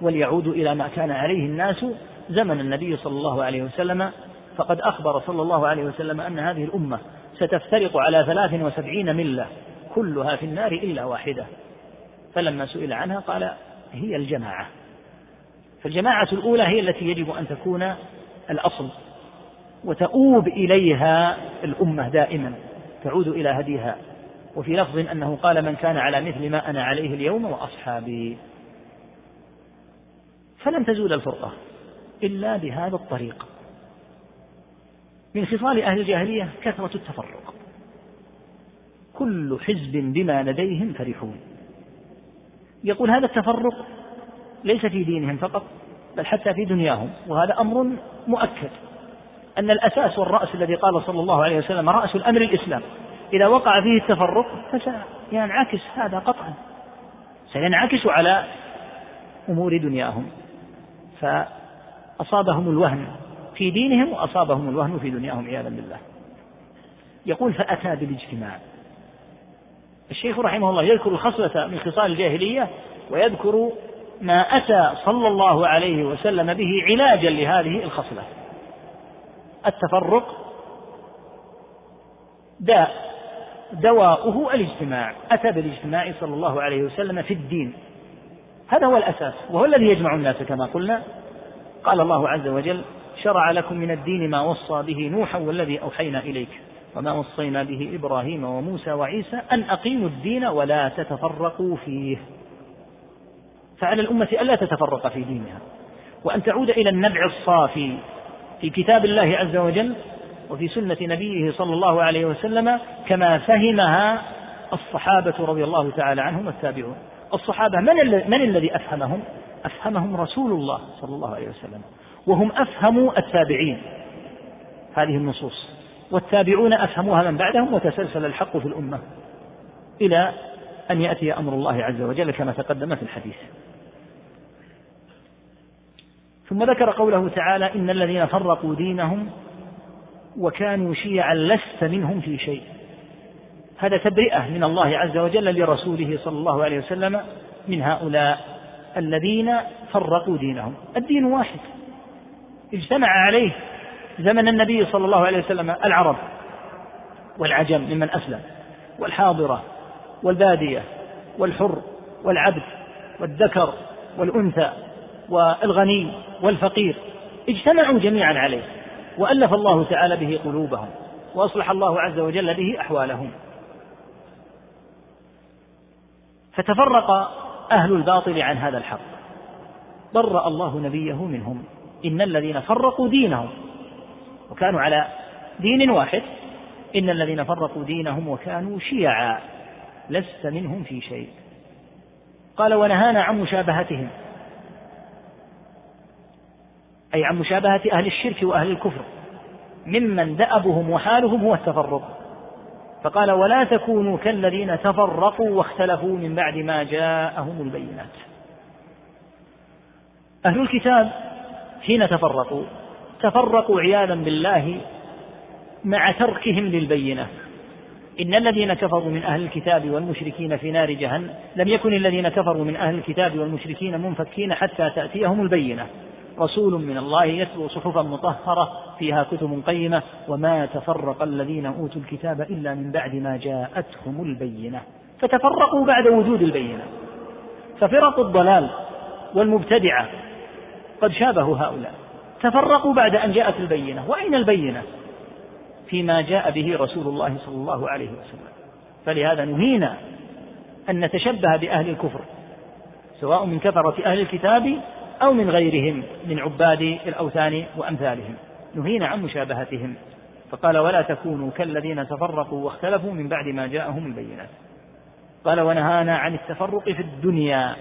وليعودوا إلى ما كان عليه الناس زمن النبي صلى الله عليه وسلم. فقد أخبر صلى الله عليه وسلم أن هذه الأمة ستفترق على ثلاث وسبعين ملة كلها في النار إلا واحدة. فلما سئل عنها قال هي الجماعة. فالجماعة الأولى هي التي يجب أن تكون الأصل. وتؤوب إليها الأمة دائما تعود إلى هديها. وفي لفظ أنه قال من كان على مثل ما أنا عليه اليوم وأصحابي. فلن تزول الفرقة إلا بهذا الطريق. من خصال أهل الجاهلية كثرة التفرق. كل حزب بما لديهم فرحون. يقول هذا التفرق ليس في دينهم فقط بل حتى في دنياهم وهذا أمر مؤكد. أن الأساس والرأس الذي قال صلى الله عليه وسلم رأس الأمر الإسلام. إذا وقع فيه التفرق فسينعكس هذا قطعا. سينعكس على أمور دنياهم. فأصابهم الوهن في دينهم وأصابهم الوهن في دنياهم عياذا بالله. يقول فأتى بالاجتماع. الشيخ رحمه الله يذكر الخصلة من خصال الجاهلية ويذكر ما أتى صلى الله عليه وسلم به علاجا لهذه الخصلة. التفرق داء دواؤه الاجتماع أتى بالاجتماع صلى الله عليه وسلم في الدين. هذا هو الأساس وهو الذي يجمع الناس كما قلنا. قال الله عز وجل شرع لكم من الدين ما وصى به نوحا والذي أوحينا إليك وما وصينا به إبراهيم وموسى وعيسى أن أقيموا الدين ولا تتفرقوا فيه. فعلى الأمة ألا تتفرق في دينها وأن تعود إلى النبع الصافي. في كتاب الله عز وجل وفي سنة نبيه صلى الله عليه وسلم كما فهمها الصحابة رضي الله تعالى عنهم والتابعون الصحابة من, من الذي أفهمهم؟ أفهمهم رسول الله صلى الله عليه وسلم وهم أفهموا التابعين. هذه النصوص. والتابعون أفهموها من بعدهم وتسلسل الحق في الأمة إلى أن يأتي أمر الله عز وجل كما تقدم في الحديث. ثم ذكر قوله تعالى إن الذين فرقوا دينهم وكانوا شيعا لست منهم في شيء. هذا تبرئة من الله عز وجل لرسوله صلى الله عليه وسلم من هؤلاء الذين فرقوا دينهم. الدين واحد. اجتمع عليه زمن النبي صلى الله عليه وسلم العرب والعجم ممن أسلم والحاضرة والبادية والحر والعبد والذكر والأنثى والغني والفقير. اجتمعوا جميعا عليه وألف الله تعالى به قلوبهم وأصلح الله عز وجل به أحوالهم. فتفرق أهل الباطل عن هذا الحق. برأ الله نبيه منهم. إن الذين فرقوا دينهم وكانوا على دين واحد. إن الذين فرقوا دينهم وكانوا شيعا. لست منهم في شيء. قال ونهانا عن مشابهتهم. أي عن مشابهة أهل الشرك وأهل الكفر. ممن دأبهم وحالهم هو التفرق. فقال ولا تكونوا كالذين تفرقوا واختلفوا من بعد ما جاءهم البينات. أهل الكتاب حين تفرقوا تفرقوا عياذا بالله مع تركهم للبينة. إن الذين كفروا من أهل الكتاب والمشركين في نار جهنم لم يكن الذين كفروا من أهل الكتاب والمشركين منفكين حتى تأتيهم البينة. رسول من الله يتلو صحفا مطهرة فيها كتب قيمة وما تفرق الذين أوتوا الكتاب إلا من بعد ما جاءتهم البينة. فتفرقوا بعد وجود البينة. ففرق الضلال والمبتدعة قد شابهوا هؤلاء. تفرقوا بعد أن جاءت البينة. وأين البينة؟ فيما جاء به رسول الله صلى الله عليه وسلم. فلهذا نهينا أن نتشبه بأهل الكفر سواء من كفرة أهل الكتاب أو من غيرهم من عباد الأوثان وأمثالهم. نهينا عن مشابهتهم. فقال ولا تكونوا كالذين تفرقوا واختلفوا من بعد ما جاءهم البينات. قال ونهانا عن التفرق في الدنيا.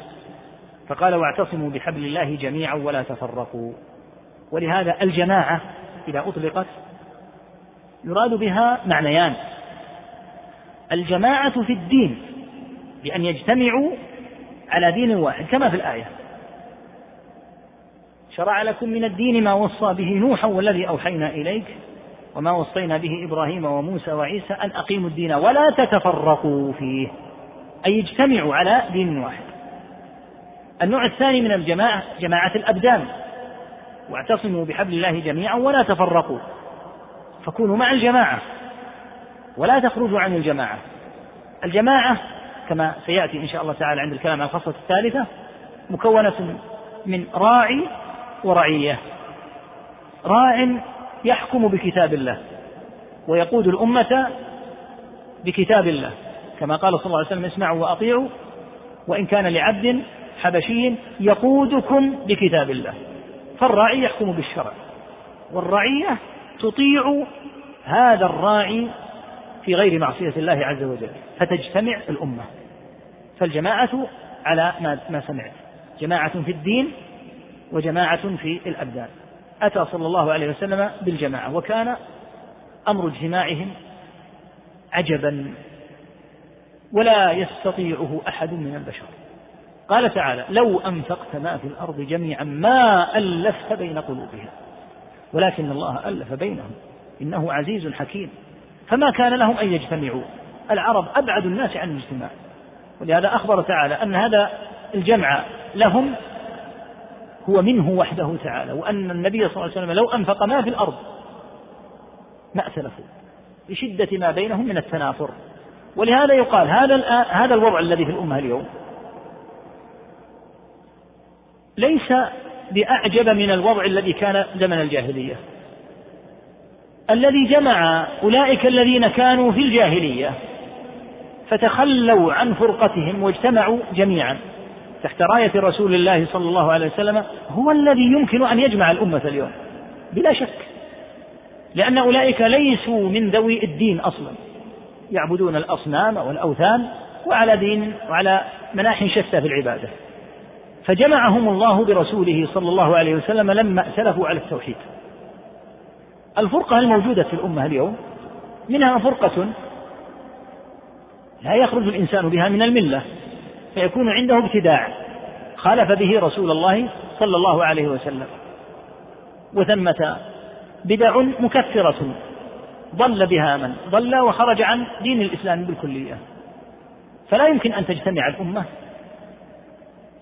فقال واعتصموا بحبل الله جميعا ولا تفرقوا. ولهذا الجماعة إذا أطلقت يراد بها معنيان. الجماعة في الدين بأن يجتمعوا على دين واحد كما في الآية. شرع لكم من الدين ما وصى به نوحا والذي أوحينا إليك وما وصينا به إبراهيم وموسى وعيسى أن أقيموا الدين ولا تتفرقوا فيه. أي اجتمعوا على دين واحد. النوع الثاني من الجماعة جماعة الأبدان. واعتصموا بحبل الله جميعا ولا تفرقوا. فكونوا مع الجماعة. ولا تخرجوا عن الجماعة. الجماعة كما سيأتي إن شاء الله تعالى عند الكلام عن الخصلة الثالثة مكونة من راعي ورعية. راع يحكم بكتاب الله ويقود الأمة بكتاب الله. كما قال صلى الله عليه وسلم اسمعوا وأطيعوا وإن كان لعبد حبشي يقودكم بكتاب الله. فالراعي يحكم بالشرع والرعية تطيع هذا الراعي في غير معصية الله عز وجل فتجتمع الأمة. فالجماعة على ما سمعت. جماعة في الدين وجماعة في الأبدان. أتى صلى الله عليه وسلم بالجماعة وكان أمر اجتماعهم عجبا ولا يستطيعه أحد من البشر. قال تعالى لو أنفقت ما في الأرض جميعا ما ألفت بين قلوبهم ولكن الله ألف بينهم إنه عزيز حكيم. فما كان لهم أن يجتمعوا. العرب أبعد الناس عن الاجتماع. ولهذا أخبر تعالى أن هذا الجمع لهم هو منه وحده تعالى وأن النبي صلى الله عليه وسلم لو أنفق ما في الأرض ما أتلفوا لشدة ما بينهم من التنافر. ولهذا يقال هذا هذا الوضع الذي في الأمة اليوم ليس بأعجب من الوضع الذي كان زمن الجاهلية. الذي جمع أولئك الذين كانوا في الجاهلية فتخلوا عن فرقتهم واجتمعوا جميعا. تحت راية رسول الله صلى الله عليه وسلم هو الذي يمكن أن يجمع الأمة اليوم بلا شك. لأن أولئك ليسوا من ذوي الدين أصلا. يعبدون الأصنام والأوثان وعلى دين وعلى مناح شتى في العبادة. فجمعهم الله برسوله صلى الله عليه وسلم لما ائتلفوا على التوحيد. الفرقة الموجودة في الأمة اليوم منها فرقة لا يخرج الإنسان بها من الملة. فيكون عنده ابتداع. خالف به رسول الله صلى الله عليه وسلم. وثمة بدع مكفرة. ضل بها من؟ ضل وخرج عن دين الإسلام بالكلية. فلا يمكن أن تجتمع الأمة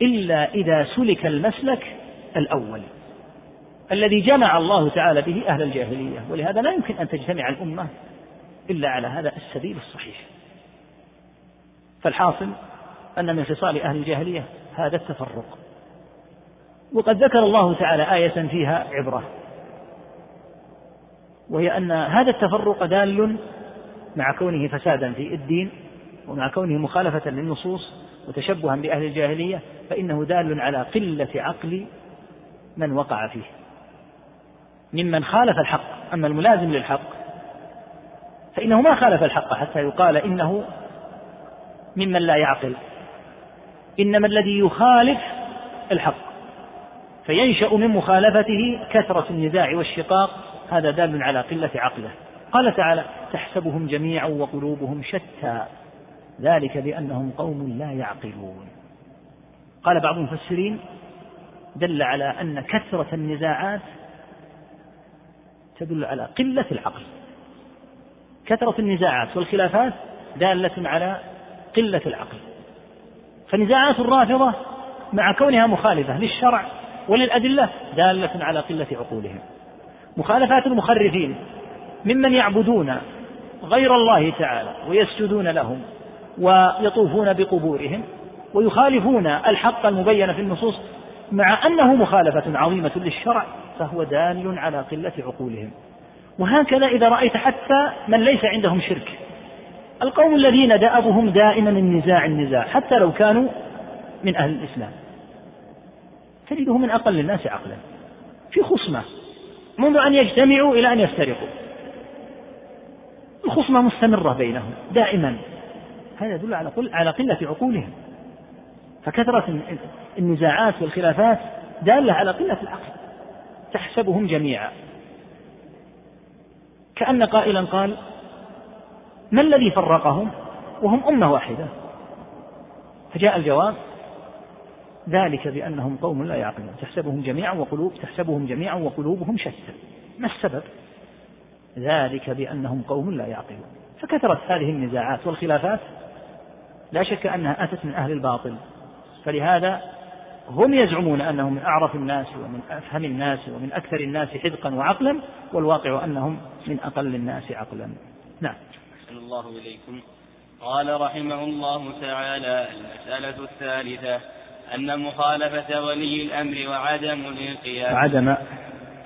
إلا إذا سلك المسلك الأول. الذي جمع الله تعالى به أهل الجاهلية. ولهذا لا يمكن أن تجتمع الأمة إلا على هذا السبيل الصحيح. فالحاصل أن من خصال أهل الجاهلية هذا التفرق. وقد ذكر الله تعالى آية فيها عبرة وهي أن هذا التفرق دال مع كونه فسادا في الدين ومع كونه مخالفة للنصوص وتشبها بأهل الجاهلية فإنه دال على قلة عقل من وقع فيه. ممن خالف الحق أما الملازم للحق فإنه ما خالف الحق حتى يقال إنه ممن لا يعقل. إنما الذي يخالف الحق فينشأ من مخالفته كثرة النزاع والشقاق هذا دال على قلة عقله. قال تعالى تحسبهم جميعا وقلوبهم شتى ذلك بأنهم قوم لا يعقلون. قال بعض المفسرين دل على أن كثرة النزاعات تدل على قلة العقل. كثرة النزاعات والخلافات دالة على قلة العقل. فنزاعات الرافضة مع كونها مخالفة للشرع وللأدلة دالة على قلة عقولهم. مخالفات المخرفين ممن يعبدون غير الله تعالى ويسجدون لهم ويطوفون بقبورهم ويخالفون الحق المبين في النصوص مع أنه مخالفة عظيمة للشرع فهو دال على قلة عقولهم. وهكذا إذا رأيت حتى من ليس عندهم شرك القوم الذين دأبهم دائما النزاع النزاع حتى لو كانوا من أهل الإسلام. تجده من أقل الناس عقلا. في خصمة. منذ أن يجتمعوا إلى أن يفترقوا. الخصمة مستمرة بينهم دائما. هذا يدل على على قلة عقولهم. فكثرة النزاعات والخلافات دالة على قلة العقل. تحسبهم جميعا. كأن قائلا قال ما الذي فرقهم؟ وهم أمة واحدة. فجاء الجواب ذلك بأنهم قوم لا يعقلون. تحسبهم جميعا وقلوب تحسبهم جميعا وقلوبهم شتى. ما السبب؟ ذلك بأنهم قوم لا يعقلون. فكثرت هذه النزاعات والخلافات. لا شك أنها أتت من أهل الباطل. فلهذا هم يزعمون أنهم من أعرف الناس ومن أفهم الناس ومن أكثر الناس حذقا وعقلا والواقع أنهم من أقل الناس عقلا. نعم. أحسن الله إليكم. قال رحمه الله تعالى المسألة الثالثة أن مخالفة ولي الأمر وعدم الانقياد. وعدم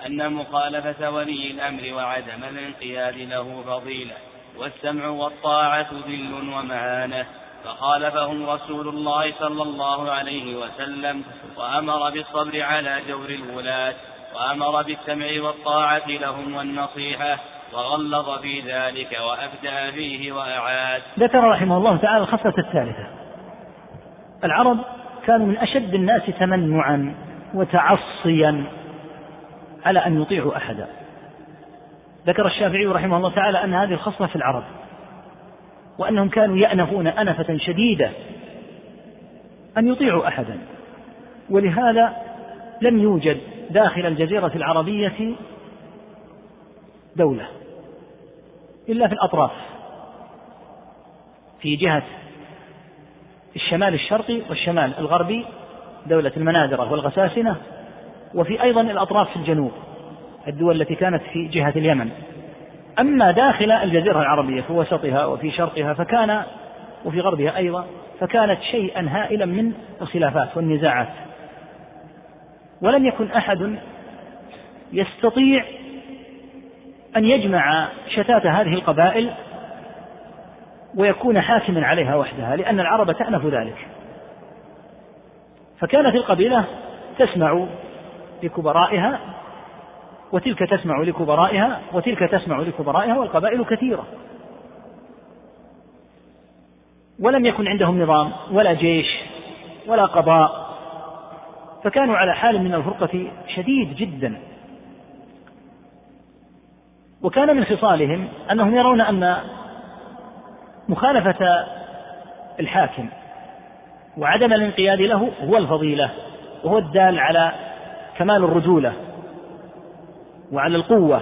أن مخالفة ولي الأمر وعدم الانقياد له فضيلة والسمع والطاعة ذل ومهانة فخالفهم رسول الله صلى الله عليه وسلم وأمر بالصبر على جور الولاة وأمر بالسمع والطاعة لهم والنصيحة. وغلظ في ذلك وأبدع فيه وأعاد. ذكر رحمه الله تعالى الخصلة الثالثة. العرب كانوا من أشد الناس تمنعا وتعصيا على أن يطيعوا أحدا. ذكر الشافعي رحمه الله تعالى أن هذه الخصلة في العرب وأنهم كانوا يأنفون أنفة شديدة أن يطيعوا أحدا. ولهذا لم يوجد داخل الجزيرة العربية دولة. إلا في الأطراف. في جهة الشمال الشرقي والشمال الغربي دولة المناذرة والغساسنة وفي أيضا الأطراف في الجنوب الدول التي كانت في جهة اليمن. أما داخل الجزيرة العربية في وسطها وفي شرقها فكان وفي غربها أيضا فكانت شيئا هائلا من الخلافات والنزاعات. ولم يكن أحد يستطيع أن يجمع شتات هذه القبائل ويكون حاكما عليها وحدها لأن العرب تأنف ذلك. فكانت القبيلة تسمع لكبرائها وتلك تسمع لكبرائها وتلك تسمع لكبرائها والقبائل كثيرة. ولم يكن عندهم نظام ولا جيش ولا قضاء فكانوا على حال من الفرقة شديد جدا. وكان من خصالهم أنهم يرون أن مخالفة الحاكم وعدم الانقياد له هو الفضيلة وهو الدال على كمال الرجولة وعلى القوة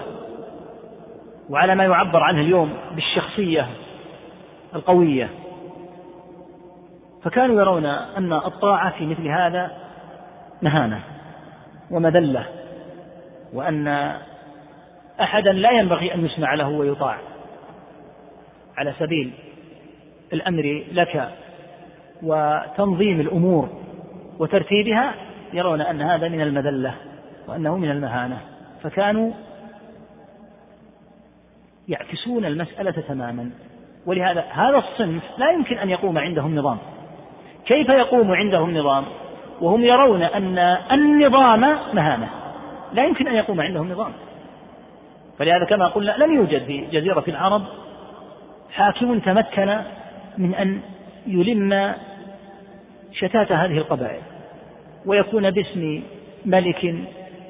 وعلى ما يعبر عنه اليوم بالشخصية القوية. فكانوا يرون أن الطاعة في مثل هذا مهانة ومذلة وأن أحدا لا ينبغي أن يسمع له ويطاع. على سبيل الأمر لك وتنظيم الأمور وترتيبها يرون أن هذا من المذلة وأنه من المهانة. فكانوا يعكسون المسألة تماما. ولهذا هذا الصنف لا يمكن أن يقوم عندهم نظام. كيف يقوم عندهم نظام؟ وهم يرون أن النظام مهانة. لا يمكن أن يقوم عندهم نظام. فلهذا كما قلنا لم يوجد في جزيرة العرب حاكم تمكن من أن يلم شتات هذه القبائل ويكون باسم ملك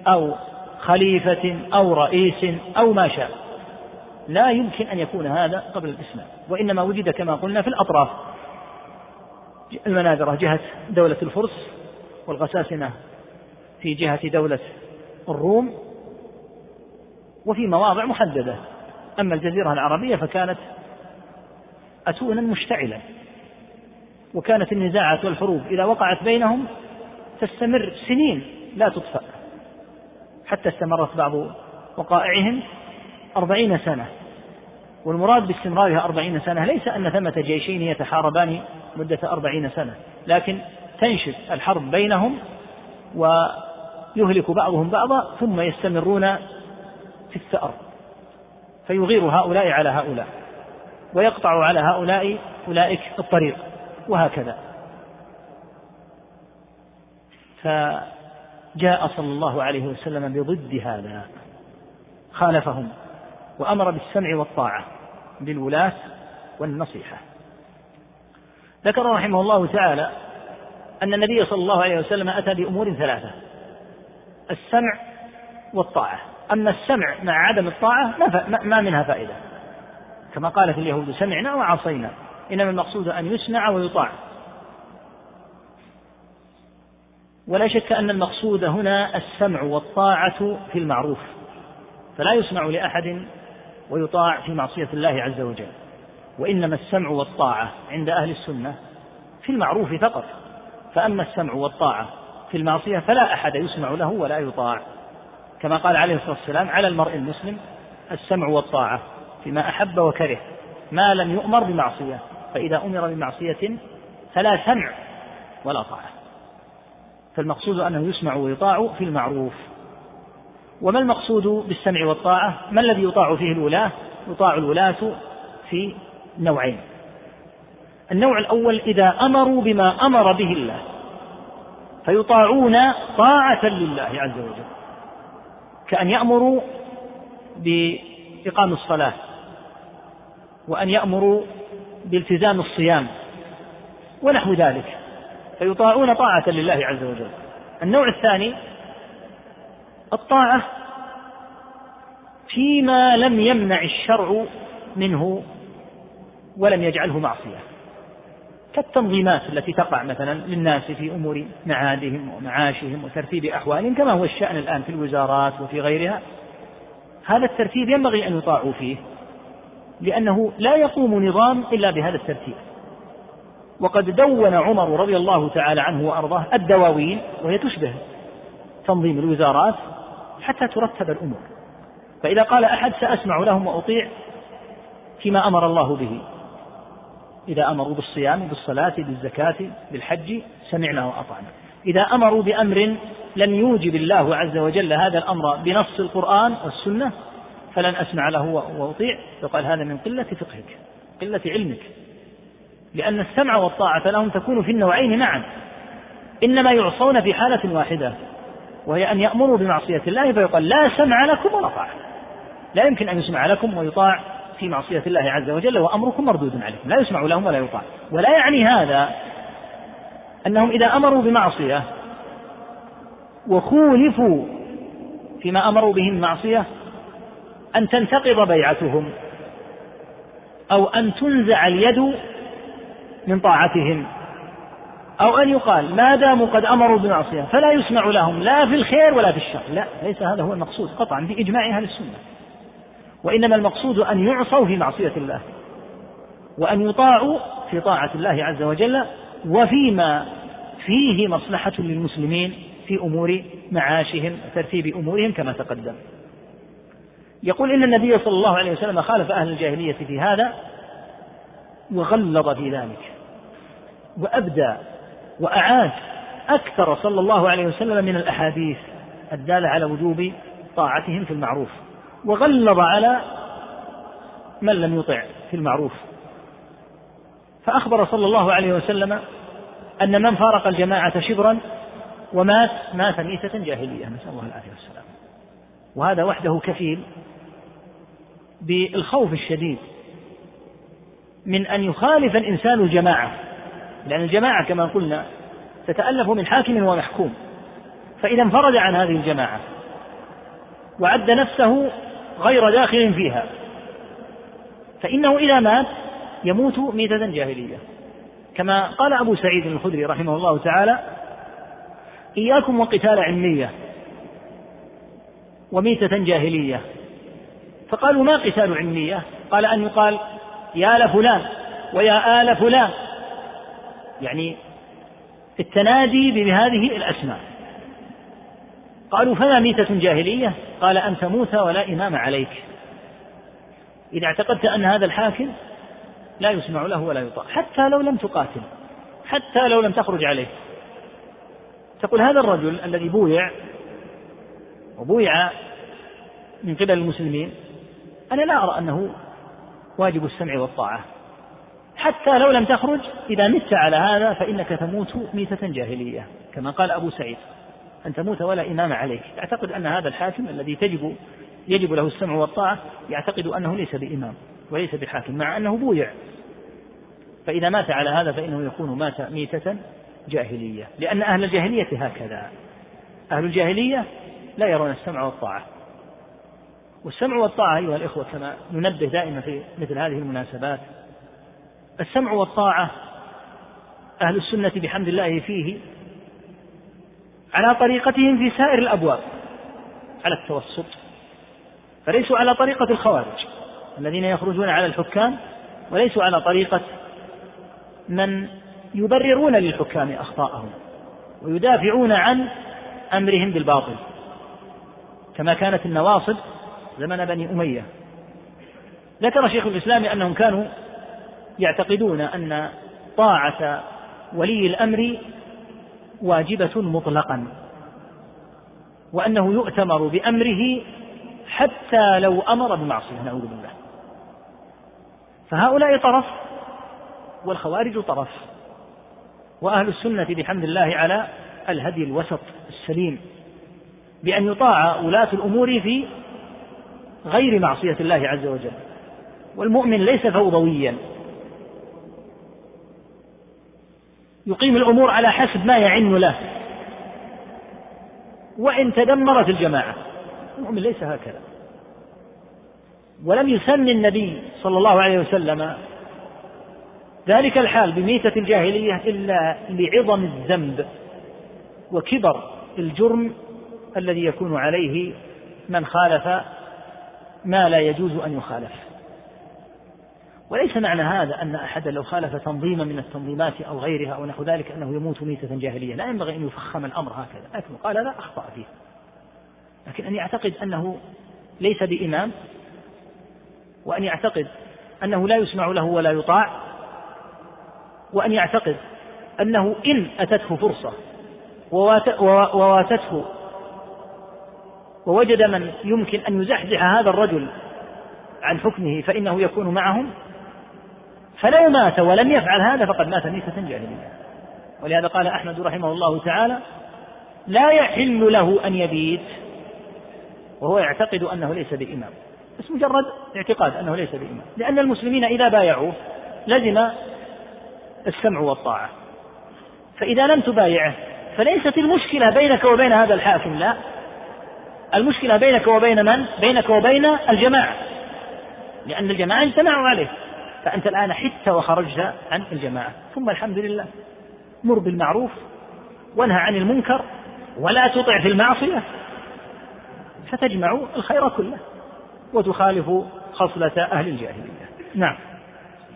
أو خليفة أو رئيس أو ما شاء. لا يمكن أن يكون هذا قبل الإسلام وإنما وجد كما قلنا في الأطراف. المناذرة جهة دولة الفرس والغساسنة في جهة دولة الروم. وفي مواضع محددة. أما الجزيرة العربية فكانت أتونا مشتعلا وكانت النزاعات والحروب إذا وقعت بينهم تستمر سنين لا تطفأ. حتى استمرت بعض وقائعهم أربعين سنة والمراد باستمرارها أربعين سنة ليس أن ثمة جيشين يتحاربان مدة أربعين سنة لكن تنشب الحرب بينهم ويهلك بعضهم بعضا ثم يستمرون في الثأر فيغير هؤلاء على هؤلاء ويقطع على هؤلاء أولئك الطريق وهكذا. فجاء صلى الله عليه وسلم بضد هذا خالفهم وأمر بالسمع والطاعة للولاة والنصيحة. ذكر رحمه الله تعالى أن النبي صلى الله عليه وسلم أتى بأمور ثلاثة السمع والطاعة. أما السمع مع عدم الطاعة ما, منها فائدة. كما قالت اليهود سمعنا وعصينا. إنما المقصود أن يسمع ويطاع. ولا شك أن المقصود هنا السمع والطاعة في المعروف. فلا يسمع لأحد ويطاع في معصية الله عز وجل. وإنما السمع والطاعة عند أهل السنة في المعروف فقط. فأما السمع والطاعة في المعصية فلا أحد يسمع له ولا يطاع. كما قال عليه الصلاة والسلام على المرء المسلم السمع والطاعة فيما أحب وكره ما لم يؤمر بمعصية فإذا أمر بمعصية فلا سمع ولا طاعة. فالمقصود أنه يسمع ويطاع في المعروف. وما المقصود بالسمع والطاعة؟ ما الذي يطاع فيه الولاة؟ يطاع الولاة في نوعين. النوع الأول إذا أمروا بما أمر به الله فيطاعون طاعة لله عز وجل. كأن يأمروا بإقام الصلاة وأن يأمروا بالتزام الصيام ونحو ذلك فيطاعون طاعة لله عز وجل. النوع الثاني الطاعة فيما لم يمنع الشرع منه ولم يجعله معصية. كالتنظيمات التي تقع مثلا للناس في أمور معادهم ومعاشهم وترتيب أحوالهم كما هو الشأن الآن في الوزارات وفي غيرها. هذا الترتيب ينبغي أن يطاعوا فيه لأنه لا يقوم نظام إلا بهذا الترتيب. وقد دون عمر رضي الله تعالى عنه وأرضاه الدواوين وهي تشبه تنظيم الوزارات حتى ترتب الأمور. فإذا قال أحد سأسمع لهم وأطيع فيما أمر الله به. إذا أمروا بالصيام بالصلاة بالزكاة بالحج سمعنا وأطعنا. إذا أمروا بأمر لم يوجب الله عز وجل هذا الأمر بنص القرآن والسنة فلن أسمع له وأطيع. يقال هذا من قلة فقهك قلة علمك. لأن السمع والطاعة لهم تكون في النوعين معا. إنما يعصون في حالة واحدة وهي أن يأمروا بمعصية الله فيقال لا سمع لكم ولا طاعة. لا يمكن أن يسمع لكم ويطاع. في معصية الله عز وجل وأمركم مردود عليكم لا يسمع لهم ولا يطاع. ولا يعني هذا أنهم إذا أمروا بمعصية وخولفوا فيما أمروا به من معصية أن تنتقض بيعتهم أو أن تنزع اليد من طاعتهم أو أن يقال ما داموا قد أمروا بمعصية فلا يسمع لهم لا في الخير ولا في الشر. لا ليس هذا هو المقصود قطعا بإجماع أهل السنة. وإنما المقصود أن يعصوا في معصية الله وأن يطاعوا في طاعة الله عز وجل وفيما فيه مصلحة للمسلمين في أمور معاشهم وترتيب أمورهم كما تقدم. يقول إن النبي صلى الله عليه وسلم خالف أهل الجاهلية في هذا وغلظ في ذلك وأبدى وأعاد أكثر صلى الله عليه وسلم من الأحاديث الدالة على وجوب طاعتهم في المعروف. وغلظ على من لم يطع في المعروف. فأخبر صلى الله عليه وسلم أن من فارق الجماعة شبرا ومات مات ميتة جاهلية. نسأل الله العافية والسلام. وهذا وحده كفيل بالخوف الشديد من أن يخالف الإنسان الجماعة. لأن الجماعة كما قلنا تتألف من حاكم ومحكوم. فإذا انفرد عن هذه الجماعة وعد نفسه غير داخل فيها. فإنه إذا مات يموت ميتة جاهلية. كما قال أبو سعيد الخدري رحمه الله تعالى إياكم وقتال علمية وميتة جاهلية. فقالوا ما قتال علمية؟ قال أن يقال يا لفلان ويا آل فلان. يعني التنادي بهذه الأسماء. قالوا فما ميتة جاهلية؟ قال أن تموت ولا إمام عليك. إذا اعتقدت أن هذا الحاكم لا يسمع له ولا يطاع حتى لو لم تقاتل حتى لو لم تخرج عليه. تقول هذا الرجل الذي بويع وبويع من قبل المسلمين أنا لا أرى أنه واجب السمع والطاعة. حتى لو لم تخرج إذا مت على هذا فإنك تموت ميتة جاهلية كما قال أبو سعيد. أن تموت ولا إمام عليك. تعتقد أن هذا الحاكم الذي تجب يجب له السمع والطاعة يعتقد أنه ليس بإمام وليس بحاكم مع أنه بويع. فإذا مات على هذا فإنه يكون مات ميتة جاهلية. لأن أهل الجاهلية هكذا. أهل الجاهلية لا يرون السمع والطاعة. والسمع والطاعة أيها الإخوة كما ننبه دائما في مثل هذه المناسبات. السمع والطاعة أهل السنة بحمد الله فيه على طريقتهم في سائر الأبواب. على التوسط. فليسوا على طريقة الخوارج الذين يخرجون على الحكام وليسوا على طريقة من يبررون للحكام أخطاءهم ويدافعون عن أمرهم بالباطل. كما كانت النواصب زمن بني أمية. ذكر شيخ الإسلام أنهم كانوا يعتقدون أن طاعة ولي الأمر واجبة مطلقا وأنه يؤتمر بأمره حتى لو أمر بمعصية نعوذ بالله. فهؤلاء طرف والخوارج طرف وأهل السنة بحمد الله على الهدي الوسط السليم بأن يطاع ولاة الأمور في غير معصية الله عز وجل. والمؤمن ليس فوضويا يقيم الأمور على حسب ما يعن له. وإن تدمرت الجماعة. المؤمن ليس هكذا. ولم يسمي النبي صلى الله عليه وسلم ذلك الحال بميتة الجاهلية إلا لعظم الذنب وكبر الجرم الذي يكون عليه من خالف ما لا يجوز أن يخالف. وليس معنى هذا أن أحدا لو خالف تنظيما من التنظيمات أو غيرها أو نحو ذلك أنه يموت ميتة جاهلية لا ينبغي أن يفخم الأمر هكذا. لكن قال لا أخطأ فيه. لكن أن يعتقد أنه ليس بإمام وأن يعتقد أنه لا يسمع له ولا يطاع وأن يعتقد أنه إن أتته فرصة وواتته ووجد من يمكن أن يزحزح هذا الرجل عن حكمه فإنه يكون معهم فلو مات ولم يفعل هذا فقد مات ميتة جاهلية. ولهذا قال أحمد رحمه الله تعالى لا يحل له أن يبيت وهو يعتقد أنه ليس بإمام. بس مجرد اعتقاد أنه ليس بإمام. لأن المسلمين إذا بايعوه لزم السمع والطاعة. فإذا لم تبايعه فليست المشكلة بينك وبين هذا الحاكم لا. المشكلة بينك وبين من؟ بينك وبين الجماعة. لأن الجماعة اجتمعوا عليه. فأنت الآن حدت وخرجت عن الجماعة. ثم الحمد لله. مر بالمعروف وانهى عن المنكر ولا تطع في المعصية. فتجمع الخير كله وتخالف خصلة أهل الجاهلية. نعم.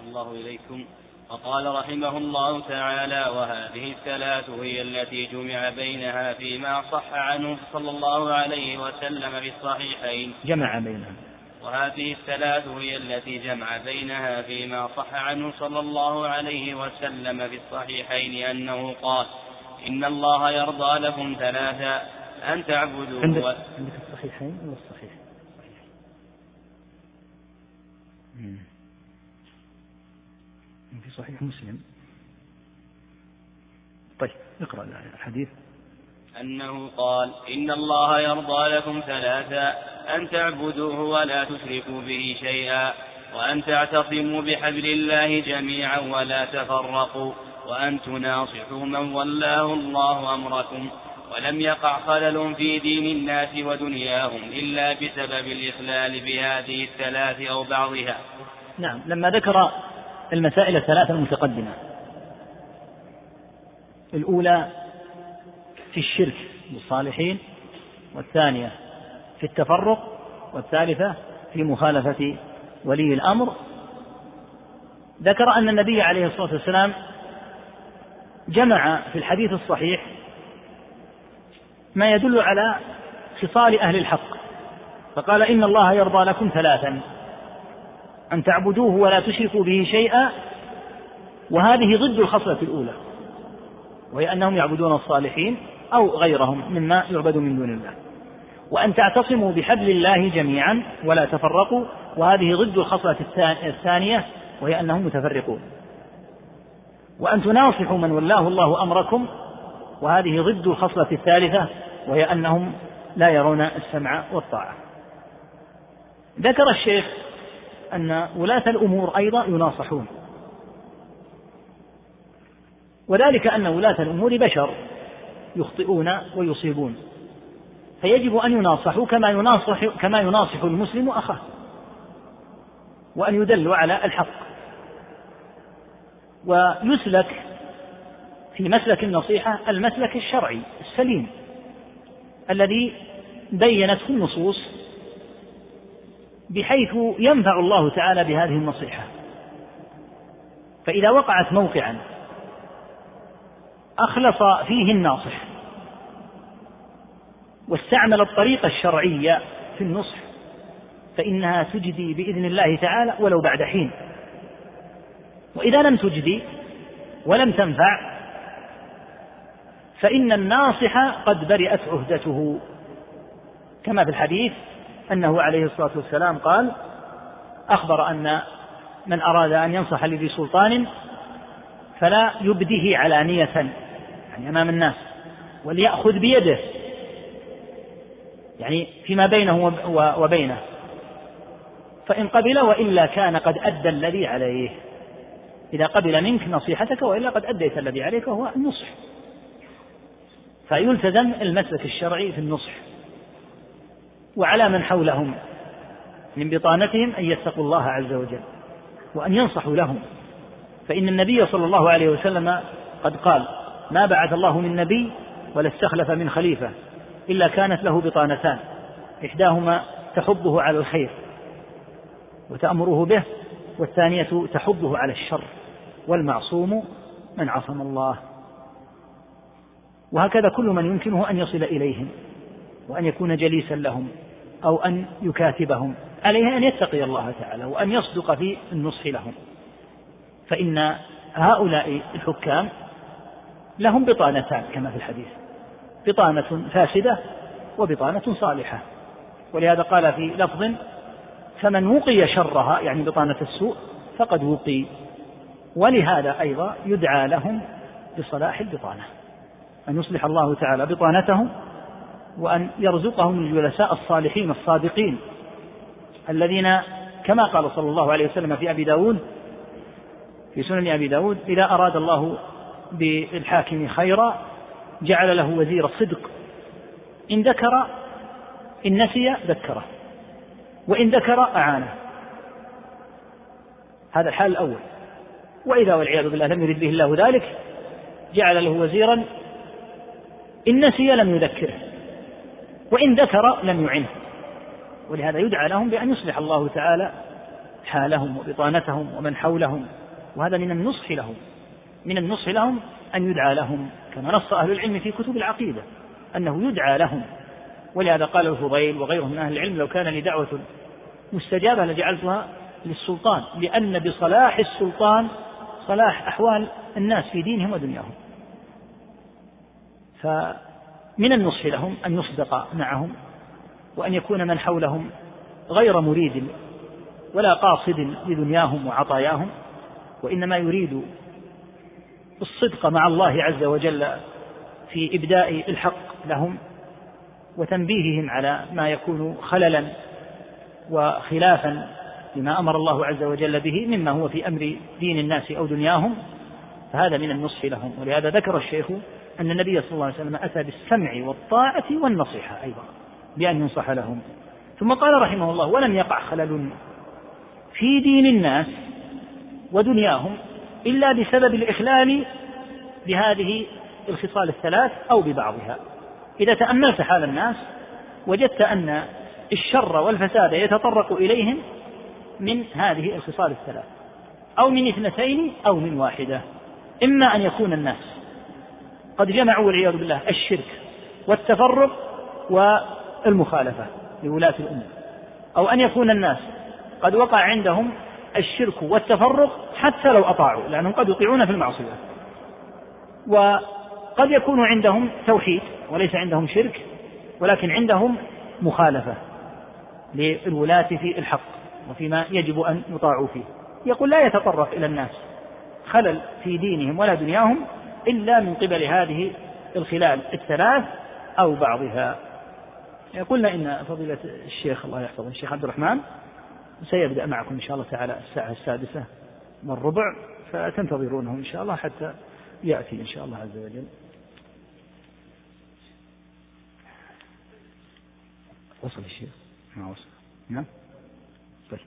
الله إليكم. وقال رحمه الله تعالى وهذه الثلاث هي التي جمع بينها فيما صح عنه صلى الله عليه وسلم في الصحيحين. جمع بينها وهذه الثلاث هي التي جمع بينها فيما صح عنه صلى الله عليه وسلم في الصحيحين أنه قال إن الله يرضى لكم ثلاثا أن تعبدوا عندك, عندك الصحيحين ولا الصحيح؟ في صحيح مسلم. طيب اقرأ الحديث. أنه قال إن الله يرضى لكم ثلاثا أن تعبدوه ولا تشركوا به شيئا وأن تعتصموا بحبل الله جميعا ولا تفرقوا وأن تناصحوا من ولاه الله أمركم. ولم يقع خلل في دين الناس ودنياهم إلا بسبب الإخلال بهذه الثلاث أو بعضها. نعم لما ذكر المسائل الثلاثة المتقدمة. الأولى في الشرك بالصالحين والثانية في التفرق والثالثة في مخالفة ولي الأمر. ذكر أن النبي عليه الصلاة والسلام جمع في الحديث الصحيح ما يدل على خصال أهل الحق فقال إن الله يرضى لكم ثلاثا أن تعبدوه ولا تشركوا به شيئا وهذه ضد الخصلة الأولى وهي أنهم يعبدون الصالحين أو غيرهم مما يعبد من دون الله. وأن تعتصموا بحبل الله جميعا ولا تفرقوا وهذه ضد الخصلة الثانية وهي أنهم متفرقون. وأن تناصحوا من ولاه الله أمركم وهذه ضد الخصلة الثالثة وهي أنهم لا يرون السمع والطاعة. ذكر الشيخ أن ولاة الأمور أيضا يناصحون. وذلك أن ولاة الأمور بشر يخطئون ويصيبون. فيجب أن يناصحوا كما يناصح كما يناصح المسلم أخاه وأن يدلوا على الحق. ويسلك في مسلك النصيحة المسلك الشرعي السليم الذي بينته النصوص بحيث ينفع الله تعالى بهذه النصيحة. فإذا وقعت موقعا أخلص فيه الناصح. واستعمل الطريقة الشرعية في النصح فإنها تجدي بإذن الله تعالى ولو بعد حين. وإذا لم تجدي ولم تنفع فإن الناصح قد برئت عهدته. كما في الحديث أنه عليه الصلاة والسلام قال أخبر أن من أراد أن ينصح لذي سلطان فلا يبديه علانية يعني أمام الناس وليأخذ بيده. يعني فيما بينه وبينه. فإن قبل وإلا كان قد أدى الذي عليه. إذا قبل منك نصيحتك وإلا قد أديت الذي عليك وهو النصح. فيلتزم المسلك الشرعي في النصح. وعلى من حولهم من بطانتهم أن يتقوا الله عز وجل وأن ينصحوا لهم. فإن النبي صلى الله عليه وسلم قد قال ما بعث الله من نبي ولا استخلف من خليفة. إلا كانت له بطانتان. إحداهما تحضه على الخير وتأمره به والثانية تحضه على الشر. والمعصوم من عصم الله. وهكذا كل من يمكنه أن يصل إليهم وأن يكون جليسا لهم أو أن يكاتبهم. عليه أن يتقي الله تعالى وأن يصدق في النصح لهم. فإن هؤلاء الحكام لهم بطانتان كما في الحديث. بطانة فاسدة وبطانة صالحة. ولهذا قال في لفظ فمن وقي شرها يعني بطانة السوء فقد وقي. ولهذا أيضا يدعى لهم بصلاح البطانة. أن يصلح الله تعالى بطانتهم وأن يرزقهم الجلساء الصالحين الصادقين. الذين كما قال صلى الله عليه وسلم في أبي داود في سنن أبي داود إذا أراد الله بالحاكم خيرا جعل له وزير الصدق إن ذكر إن نسي ذكره. وإن ذكر أعانه. هذا الحال الأول. وإذا والعياذ بالله لم يرد به الله ذلك جعل له وزيرا. إن نسي لم يذكره. وإن ذكر لم يعنه. ولهذا يدعى لهم بأن يصلح الله تعالى حالهم وبطانتهم ومن حولهم. وهذا من النصح لهم. من النصح لهم أن يدعى لهم كما نص أهل العلم في كتب العقيدة أنه يدعى لهم. ولهذا قال الفضيل وغيره من أهل العلم لو كان لي دعوة مستجابة لجعلتها للسلطان لأن بصلاح السلطان صلاح أحوال الناس في دينهم ودنياهم. فمن النصح لهم أن يصدق معهم وأن يكون من حولهم غير مريد ولا قاصد لدنياهم وعطاياهم وإنما يريد الصدق مع الله عز وجل في إبداء الحق لهم وتنبيههم على ما يكون خللا وخلافا لما أمر الله عز وجل به مما هو في أمر دين الناس أو دنياهم فهذا من النصح لهم. ولهذا ذكر الشيخ أن النبي صلى الله عليه وسلم أتى بالسمع والطاعة والنصيحة أيضا بأن ينصح لهم. ثم قال رحمه الله ولم يقع خلل في دين الناس ودنياهم إلا بسبب الاخلال بهذه الخصال الثلاث أو ببعضها. إذا تأملت حال الناس وجدت أن الشر والفساد يتطرق إليهم من هذه الخصال الثلاث. أو من اثنتين أو من واحدة. إما أن يكون الناس قد جمعوا والعياذ بالله الشرك والتفرق والمخالفة لولاة الأمور أو أن يكون الناس قد وقع عندهم الشرك والتفرق حتى لو أطاعوا لأنهم قد يطيعون في المعصية. وقد يكون عندهم توحيد وليس عندهم شرك ولكن عندهم مخالفة للولاة في الحق وفيما يجب أن يطاعوا فيه. يقول لا يتطرق إلى الناس خلل في دينهم ولا دنياهم إلا من قبل هذه الخلال الثلاث أو بعضها. قلنا إن فضيلة الشيخ الله يحفظه الشيخ عبد الرحمن سيبدأ معكم إن شاء الله تعالى الساعة السادسة والربع فتنتظرونه إن شاء الله حتى يأتي إن شاء الله عز وجل. وصل الشيخ ما وصل. نعم طيب.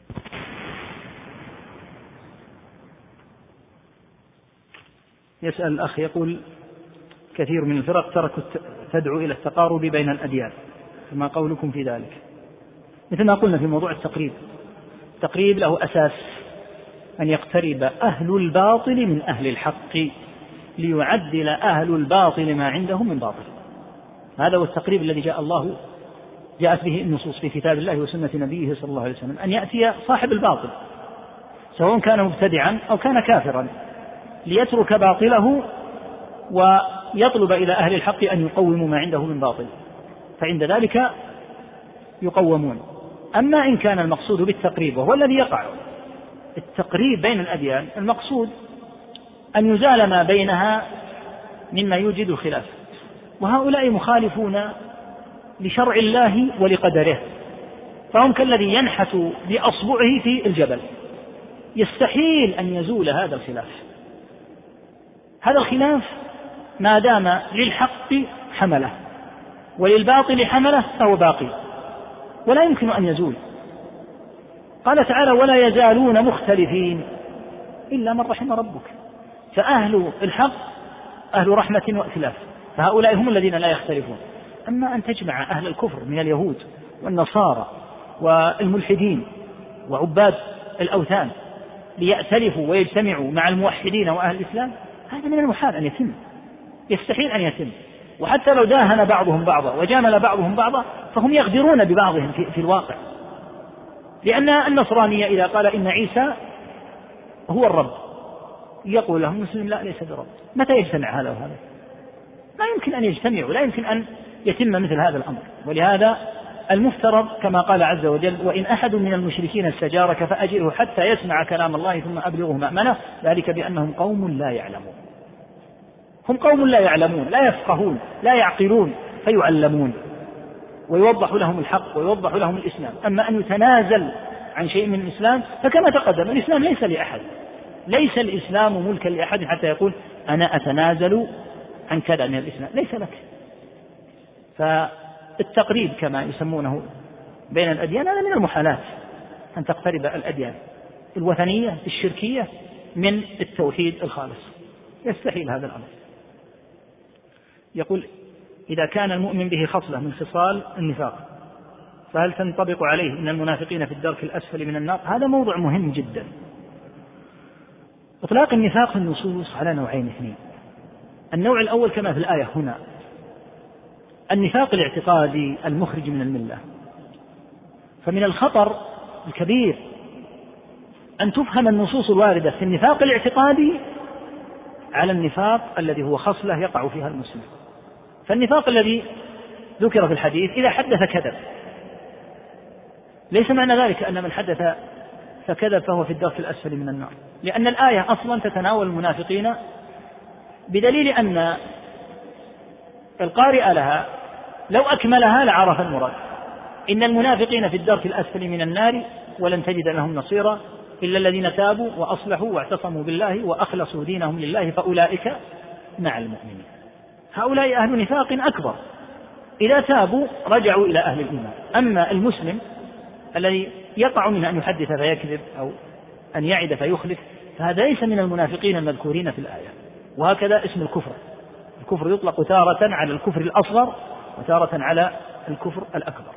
يسأل الأخ يقول كثير من الفرق تركوا تدعو إلى التقارب بين الأديان فما قولكم في ذلك؟ مثل ما قلنا في موضوع التقريب. التقريب له أساس أن يقترب أهل الباطل من أهل الحق ليعدل أهل الباطل ما عندهم من باطل. هذا هو التقريب الذي جاء الله جاءت به النصوص في كتاب الله وسنة نبيه صلى الله عليه وسلم أن يأتي صاحب الباطل سواء كان مبتدعا أو كان كافرا ليترك باطله ويطلب إلى أهل الحق أن يقوموا ما عنده من باطل. فعند ذلك يقومون. أما إن كان المقصود بالتقريب وهو الذي يقع. التقريب بين الأديان المقصود أن يزال ما بينها مما يوجد الخلاف وهؤلاء مخالفون لشرع الله ولقدره. فهم كالذي ينحت بأصبعه في الجبل. يستحيل أن يزول هذا الخلاف. هذا الخلاف ما دام للحق حمله وللباطل حمله فهو باقي. ولا يمكن أن يزول. قال تعالى ولا يزالون مختلفين إلا من رحم ربك. فأهل الحق أهل رحمة وائتلاف فهؤلاء هم الذين لا يختلفون. أما أن تجمع أهل الكفر من اليهود والنصارى والملحدين وعباد الأوثان ليأتلفوا ويجتمعوا مع الموحدين وأهل الإسلام هذا من المحال أن يتم يستحيل أن يتم. وحتى لو داهن بعضهم بعضا وجامل بعضهم بعضا فهم يغدرون ببعضهم في, في الواقع. لأن النصرانية إذا قال إن عيسى هو الرب يقول له المسلم لا ليس برب. متى يجتمع هذا وهذا؟ لا يمكن أن يجتمعوا لا يمكن أن يتم مثل هذا الأمر. ولهذا المفترض كما قال عز وجل وإن أحد من المشركين استجارك فأجره حتى يسمع كلام الله ثم أبلغه مأمنه ذلك بأنهم قوم لا يعلمون. هم قوم لا يعلمون لا يفقهون لا يعقلون فيعلمون. ويوضح لهم الحق ويوضح لهم الإسلام. أما أن يتنازل عن شيء من الإسلام فكما تقدم الإسلام ليس لأحد. ليس الإسلام ملكا لأحد حتى يقول أنا أتنازل عن كذا من الإسلام. ليس لك. فالتقريب كما يسمونه بين الأديان هذا من المحالات. أن تقترب الأديان الوثنية الشركية من التوحيد الخالص. يستحيل هذا الأمر. يقول إذا كان المؤمن به خصلة من خصال النفاق فهل تنطبق عليه أن المنافقين في الدرك الأسفل من النار؟ هذا موضوع مهم جدا. إطلاق النفاق في النصوص على نوعين اثنين. النوع الأول كما في الآية هنا النفاق الاعتقادي المخرج من الملة. فمن الخطر الكبير أن تفهم النصوص الواردة في النفاق الاعتقادي على النفاق الذي هو خصلة يقع فيها المسلم. فالنفاق الذي ذكر في الحديث إذا حدث كذب. ليس معنى ذلك أن من حدث فكذب فهو في الدرك الأسفل من النار. لأن الآية أصلا تتناول المنافقين بدليل أن القارئ لها لو أكملها لعرف المراد. إن المنافقين في الدرك الأسفل من النار ولن تجد لهم نصيرا إلا الذين تابوا وأصلحوا واعتصموا بالله وأخلصوا دينهم لله فأولئك مع المؤمنين. هؤلاء أهل نفاق أكبر. إذا تابوا رجعوا إلى أهل الإيمان. أما المسلم الذي يقع منه أن يحدث فيكذب أو أن يعد فيخلف فهذا ليس من المنافقين المذكورين في الآية. وهكذا اسم الكفر. الكفر يطلق تارة على الكفر الأصغر وتارة على الكفر الأكبر.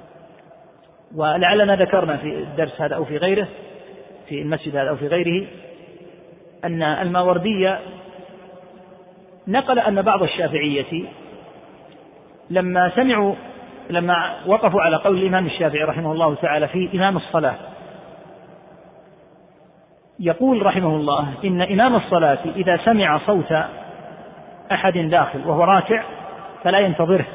ولعلنا ذكرنا في الدرس هذا أو في غيره في المسجد هذا أو في غيره أن الماوردية نقل أن بعض الشافعية لما سمعوا لما وقفوا على قول الإمام الشافعي رحمه الله تعالى في إمام الصلاة يقول رحمه الله إن إمام الصلاة إذا سمع صوت أحد داخل وهو راكع فلا ينتظره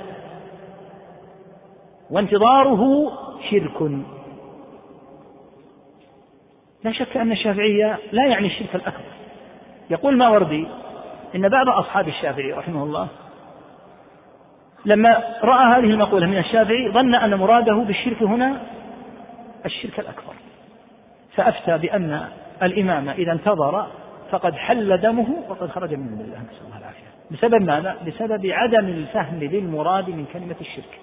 وانتظاره شرك. لا شك أن الشافعية لا يعني الشرك الأكبر. يقول ماوردي إن بعض أصحاب الشافعي رحمه الله لما رأى هذه المقولة من الشافعي ظن أن مراده بالشرك هنا الشرك الأكبر. فأفتى بأن الإمام إذا انتظر فقد حل دمه وقد خرج من الله نسأل الله العافية. بسبب ماذا؟ بسبب عدم الفهم للمراد من كلمة الشرك.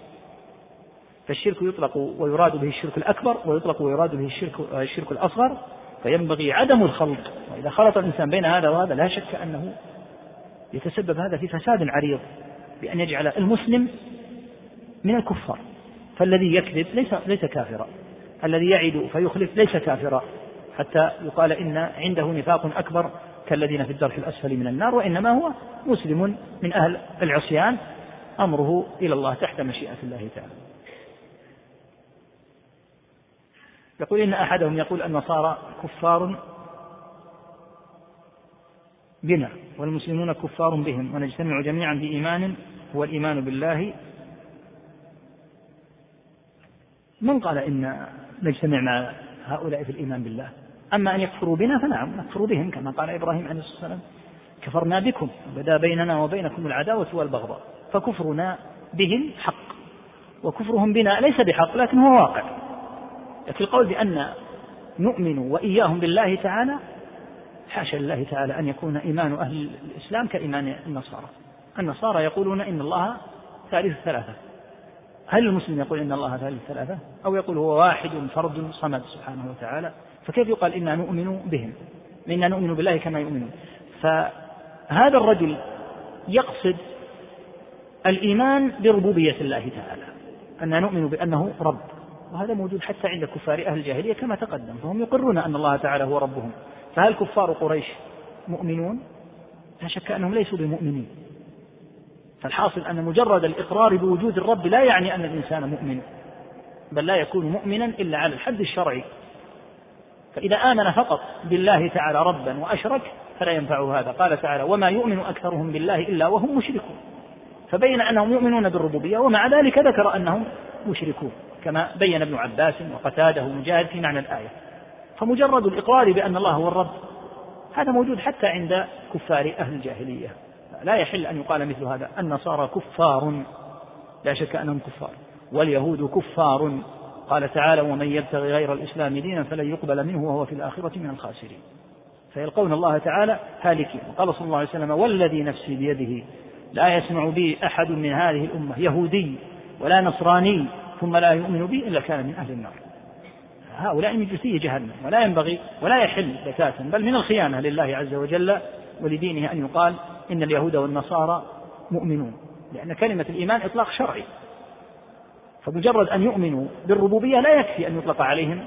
فالشرك يطلق ويراد به الشرك الأكبر ويطلق ويراد به الشرك, الشرك الأصغر. فينبغي عدم الخلط. وإذا خلط الإنسان بين هذا وهذا لا شك أنه يتسبب هذا في فساد عريض بأن يجعل المسلم من الكفار. فالذي يكذب ليس ليس كافرا. الذي يعد فيخلف ليس كافرا. حتى يقال إن عنده نفاق أكبر كالذين في الدرك الأسفل من النار وإنما هو مسلم من أهل العصيان. أمره إلى الله تحت مشيئة الله تعالى. يقول إن أحدهم يقول النصارى كفار بنا والمسلمون كفار بهم ونجتمع جميعا بإيمان هو الإيمان بالله. من قال إن نجتمع مع هؤلاء في الإيمان بالله؟ أما أن يكفروا بنا فنعم نكفر بهم كما قال إبراهيم عليه الصلاة والسلام. كفرنا بكم بدا بيننا وبينكم العداوة والبغضاء فكفرنا بهم حق وكفرهم بنا ليس بحق لكن هو واقع. لكن القول بأن نؤمن وإياهم بالله تعالى حاشا لله تعالى أن يكون إيمان أهل الإسلام كإيمان النصارى. النصارى يقولون إن الله ثالث ثلاثة. هل المسلم يقول إن الله ثالث ثلاثة؟ أو يقول هو واحد فرد صمد سبحانه وتعالى؟ فكيف يقال إنا نؤمن بهم؟ إنا نؤمن بالله كما يؤمنون. فهذا الرجل يقصد الإيمان بربوبية الله تعالى. أن نؤمن بأنه رب. وهذا موجود حتى عند كفار أهل الجاهلية كما تقدم. فهم يقرون أن الله تعالى هو ربهم. فهل كفار قريش مؤمنون؟ لا شك أنهم ليسوا بمؤمنين. فالحاصل أن مجرد الإقرار بوجود الرب لا يعني أن الإنسان مؤمن بل لا يكون مؤمنا إلا على الحد الشرعي. فإذا آمن فقط بالله تعالى ربا وأشرك فلا ينفعه هذا. قال تعالى وما يؤمن أكثرهم بالله إلا وهم مشركون. فبين أنهم يؤمنون بالربوبية ومع ذلك ذكر أنهم مشركون كما بين ابن عباس وقتاده ومجاهد في معنى الآية. فمجرد الإقرار بأن الله هو الرب. هذا موجود حتى عند كفار أهل الجاهلية. لا يحل أن يقال مثل هذا. النصارى كفار. لا شك أنهم كفار. واليهود كفار. قال تعالى ومن يبتغي غير الإسلام دينا فلن يقبل منه وهو في الآخرة من الخاسرين. فيلقون الله تعالى هالكين. قال صلى الله عليه وسلم والذي نفسي بيده لا يسمع بي أحد من هذه الأمة. يهودي ولا نصراني. ثم لا يؤمن بي إلا كان من أهل النار. هؤلاء من جثي جهنم ولا ينبغي ولا يحل بتاتا بل من الخيانة لله عز وجل ولدينه أن يقال إن اليهود والنصارى مؤمنون لأن كلمة الإيمان إطلاق شرعي. فمجرد أن يؤمنوا بالربوبية لا يكفي أن يطلق عليهم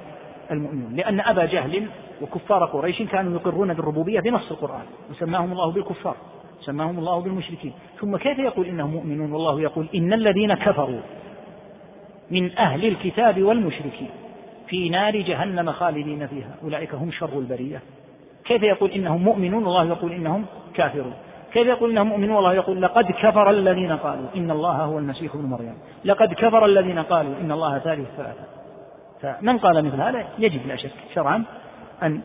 المؤمنون لأن أبا جهل وكفار قريش كانوا يقرون بالربوبية بنص القرآن وسماهم الله بالكفار سماهم الله بالمشركين. ثم كيف يقول إنهم مؤمنون؟ والله يقول إن الذين كفروا من أهل الكتاب والمشركين. في نار جهنم خالدين فيها. أولئك هم شر البرية. كيف يقول إنهم مؤمنون؟ والله يقول إنهم كافرون. كيف يقول إنهم مؤمنون؟ والله يقول لقد كفر الذين قالوا إن الله هو المسيح ابن مريم. لقد كفر الذين قالوا إن الله ثالث ثلاثة. فمن قال مثل هذا؟ يجب لا شك شرعا أن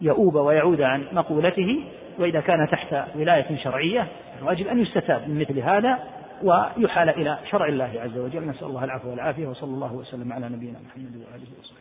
يؤوب ويعود عن مقولته وإذا كان تحت ولاية شرعية الواجب أن يستتاب من مثل هذا ويحال إلى شرع الله عز وجل. نسأل الله العفو والعافية وصلى الله وسلم على نبينا محمد وآله وصحبه.